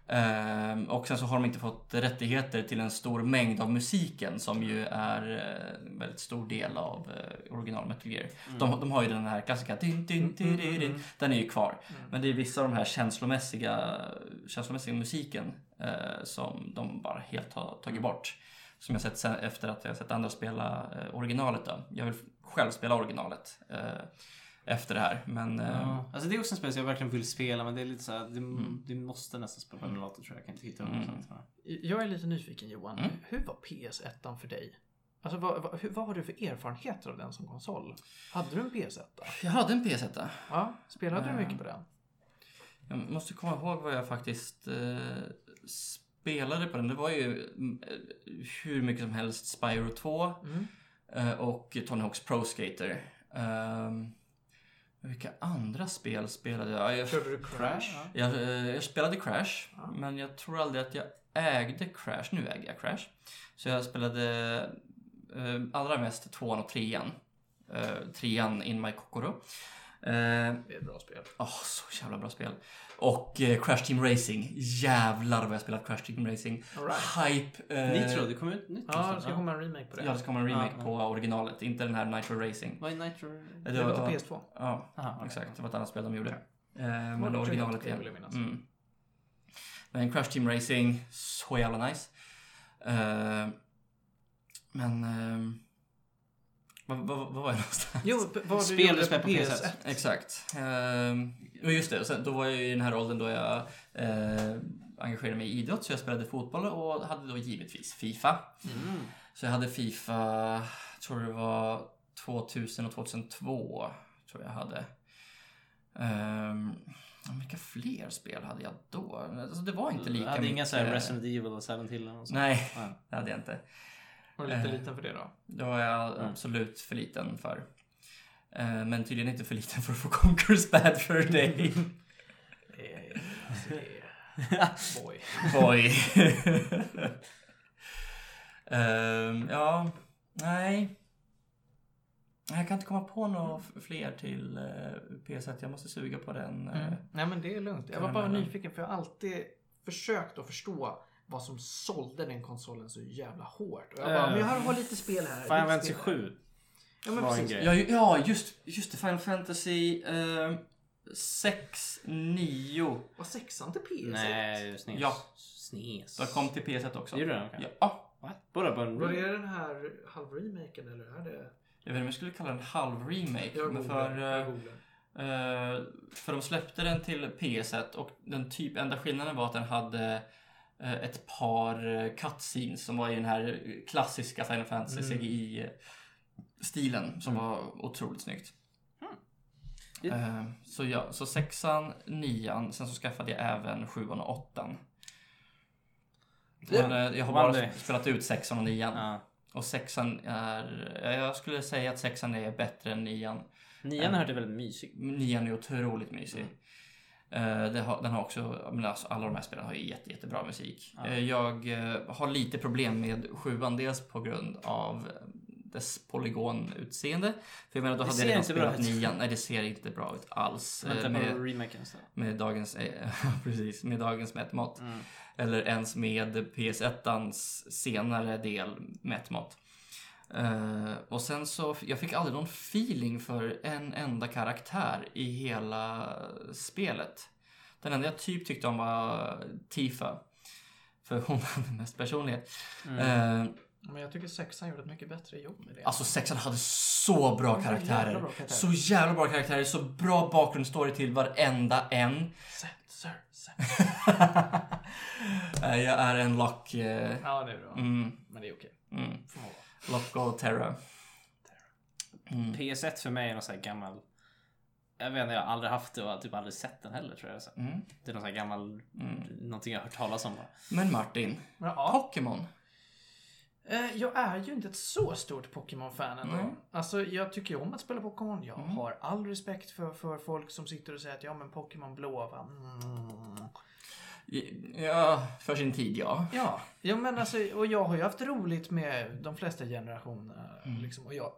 Ehm, och sen så har de inte fått rättigheter till en stor mängd av musiken som ju är eh, en väldigt stor del av eh, original Metal Gear. De, de har ju den här klassiska din, din, din, din, din. Den är ju kvar. Men det är vissa av de här känslomässiga, känslomässiga musiken eh, som de bara helt har tagit bort. Som jag sett sen, efter att jag sett andra spela eh, originalet då. Jag vill själv spela originalet eh, efter det här. Men eh, Ja. Alltså det är också en spel som jag verkligen vill spela men det är lite så här, det, det måste nästan spela på emulator tror jag. Jag kan inte hitta Mm. 100%. Jag är lite nyfiken Johan. Mm. Hur var PS1 för dig? Alltså vad, vad, hur, vad har du för erfarenheter av den som konsol? Hade du en PS1? jag hade en PS1. Ja, spelade du mycket på den? Jag måste komma ihåg vad jag faktiskt eh, spelade på den. Det var ju mm, eh, hur mycket som helst Spyro 2 Mm. eh, och Tony Hawk's Pro Skater. Ehm, vilka andra spel spelade jag? Jag, Körde du Crash? Ja. jag, eh, jag spelade Crash, Ja. men jag tror aldrig att jag ägde Crash. Nu äger jag Crash. Så jag spelade eh, allra mest tvåan och trean. Eh, trean In My Kokoro. Eh, Det är ett bra spel. Åh, så jävla bra spel. Och eh, Crash Team Racing. Jävlar vad jag spelat Crash Team Racing. Right. Hype. Eh, Nitro, det kom ut nytt. Ja, det ska komma en remake på det. Ja, det ska komma en remake Ja, ja. på originalet. Inte den här Nitro Racing. Vad är Nitro? Det Det var på PS2. Ja, Aha, exakt. Det var ett annat spel de gjorde. Eh, var men det originalet igen. Mm. Men Crash Team Racing, så jävla nice. Eh, men... ehm, Vad, vad, vad var jag någonstans? Jo, vad du Spel du spelar på PS1. PS1. Exakt. Ehm, och just det, sen, då var jag i den här åldern då jag eh, engagerade mig i idrott. Så jag spelade fotboll och hade då givetvis Fifa. Mm. Så jag hade Fifa, tror det var 2000 och 2002. Tror jag hade. Um, vilka fler spel hade jag då? Alltså, det var inte lika Du hade mycket. inga så här Resident Evil och Silent Hill och sånt? Nej, Ja. det hade jag inte. Var du lite Eh. liten för det då? Det var jag Mm. absolut för liten för. Eh, Men tydligen inte för liten för att få Conquer's Bad Fur Day. Eh, alltså, Boy. Boy. Ehm, ja, nej. Jag kan inte komma på några fler till uh, PS1. Jag måste suga på den. Mm. Nej men det är lugnt. Jag var bara nyfiken för jag har alltid försökt att förstå vad som sålde den konsolen så jävla hårt. Och jag bara, Eh, men jag har, har lite spel här. Final Fantasy spel här. 7 Ja men precis. Ja, ja just, just det. Final Fantasy uh, 6, 9. Var sexan till PS1? Nej, SNES. Ja. SNES. Det kom till PS1 också. Gjorde den? okej. Ja. Båda på en Var det den här halvremaken eller är det? Jag vet inte om jag skulle kalla den halv remake. Jag men för, jag eh. Eh, för de släppte den till PS1 och den typ enda skillnaden var att den hade eh, ett par eh, cutscenes som var i den här klassiska Final Fantasy Mm. CGI-stilen som var otroligt snyggt. Eh, så ja, så sexan, nian, sen så skaffade jag även sjuan och åttan. Men, eh, jag har bara spelat ut sexan och nian. Ja. Och sexan är, ja, jag skulle säga att sexan är bättre än nian. Nian har hört är väldigt mysig. Nian är otroligt mysig. Eh, det har, den har också, men alltså, alla de här spelen har ju jätte, jättebra musik. Ja. Eh, jag eh, har lite problem med sjuan, dels på grund av dess polygonutseende. För jag menar, då Det hade jag redan bra spelat ut. nian. Nej, det ser inte bra ut alls. eh, Vänta med, på remaken så. med dagens, eh, precis, med dagens mätmått. Mm. Eller ens med PS1ans senare del mätmått. Eh, och sen så, jag fick aldrig någon feeling för en enda karaktär i hela spelet. Den enda jag typ tyckte om var Tifa. För hon hade mest personlighet. Mm. Eh, Men jag tycker sexan gjorde ett mycket bättre jobb med det. alltså sexan hade så bra Så karaktärer. jävla bra karaktärer. Så jävla bra karaktärer. Så bra bakgrundsstory till varenda en. Set, sir, set. Eh, jag är en lock... eh, Ja det är bra. mm, Men det är okej. mm. Lock och Terra. Mm. PS1 för mig är någon sån här gammal... Jag vet inte, jag har aldrig haft det och har typ aldrig sett den heller tror jag. Så Mm. Det är någon sån här gammal... Mm. Någonting jag har hört talas om. Men Martin, ja. Pokémon. Eh, Jag är ju inte ett så stort Pokémon-fan ändå. Nej. Alltså jag tycker ju om att spela Pokémon. Jag Mm. har all respekt för, för folk som sitter och säger att ja men Pokémon blå. Mm. Ja, för sin tid ja. Ja, ja men alltså och jag har ju haft roligt med de flesta generationer. Mm. Liksom, och jag,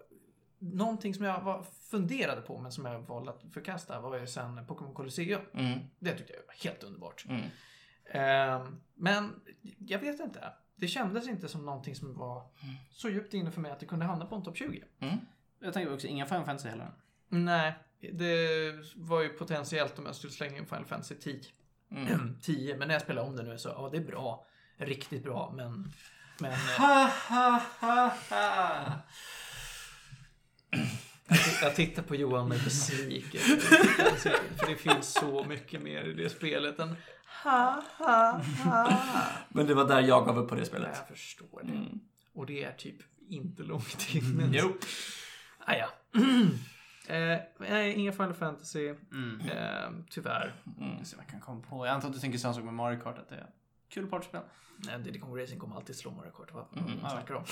någonting som jag var, funderade på men som jag valde att förkasta var ju sen Pokémon Colosseum. Mm, Det tyckte jag var helt underbart. mm. Ehm, men jag vet inte. Det kändes inte som någonting som var Mm. så djupt inne för mig att det kunde hamna på en topp 20. Mm. Jag tänker också, inga Final Fantasy heller. Nej, det var ju potentiellt om jag skulle slänga in Final Fantasy 10. Mm. 10, men när jag spelar om det nu så, ja det är bra. Riktigt bra, men... Men eh, Ha, ha, ha, ha. jag, tittar på Johan med besviken. För det finns så mycket mer i det spelet än ha, ha, ha. Men det var där jag gav upp på det spelet. Jag förstår det. Mm. Och det är typ inte långt in. Men... Jo. Ah, ja. eh, nej, inga Final Fantasy. Mm. Eh, tyvärr. Mm. Jag ser vad jag kan komma på. Jag antar att du tänker samma sak med Mario Kart, att det är kul partyspel. Nej, Diddy Kong Racing kommer alltid slå Mario Kart. Vad Mm. vad snackar du om?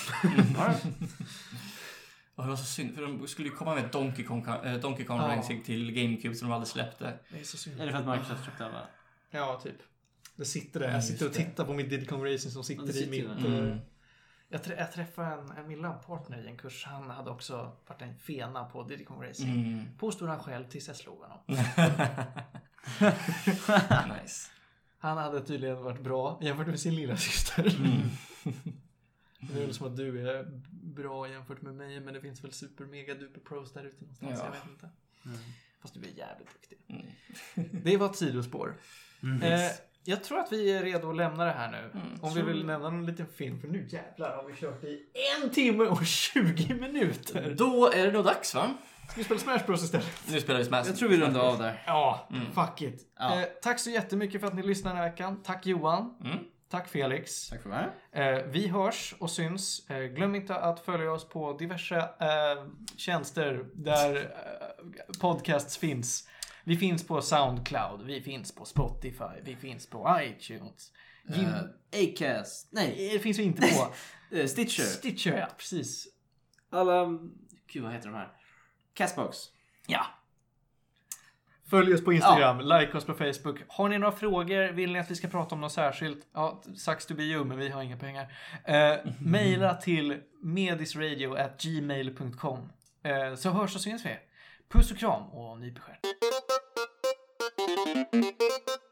Och det var så synd, för de skulle ju komma med Donkey Kong, äh, Donkey Kong Ja. Racing till GameCube som de aldrig släppte. Det är så synd. Är det för att Microsoft köpte alla? Ja, typ. Det sitter där. Ja, Jag sitter och tittar på mitt Diddy Kong Racing som Ja, sitter det i sitter mitt... eh, Mm. Jag, trä- jag träffade en, en min labbpartner i en kurs. Han hade också varit en fena på Diddy Kong Racing. Mm. Påstod han själv tills jag slog honom. nice. Han hade tydligen varit bra jämfört med sin lilla syster. Mm. Det är väl som att du är bra jämfört med mig, men det finns väl super mega duper pros där ute någonstans. Ja. Jag vet inte. Mm. Fast du är jävligt duktig. Mm. Det var ett sidospår. Mm. Eh, jag tror att vi är redo att lämna det här nu. Mm, Om vi vill nämna en liten film, för nu jävlar har vi kört i en timme och 20 minuter. Då är det nog dags va? Ska vi spela Smash Bros istället? Nu spelar vi Smash. Jag tror vi rundar av där. Ja, Mm. fuck it. Ja. Eh, tack så jättemycket för att ni lyssnade den här veckan. Tack Johan. Mm. Tack Felix. Tack för här. Eh, vi hörs och syns. Eh, glöm inte att följa oss på diverse eh, tjänster där eh, podcasts finns. Vi finns på Soundcloud, vi finns på Spotify, vi finns på iTunes. Gim- Uh, Acast. Nej, det finns vi inte på. eh, Stitcher. Stitcher, ja precis. Alla... Gud, vad heter de här? Castbox. Ja. Följ oss på Instagram, like oss på Facebook. Har ni några frågor? Vill ni att vi ska prata om något särskilt? Ja, sucks to be you, men vi har inga pengar. Eh, maila till medisradio.gmail.com eh, Så hörs och syns vi. Puss och kram och nyp Thank you.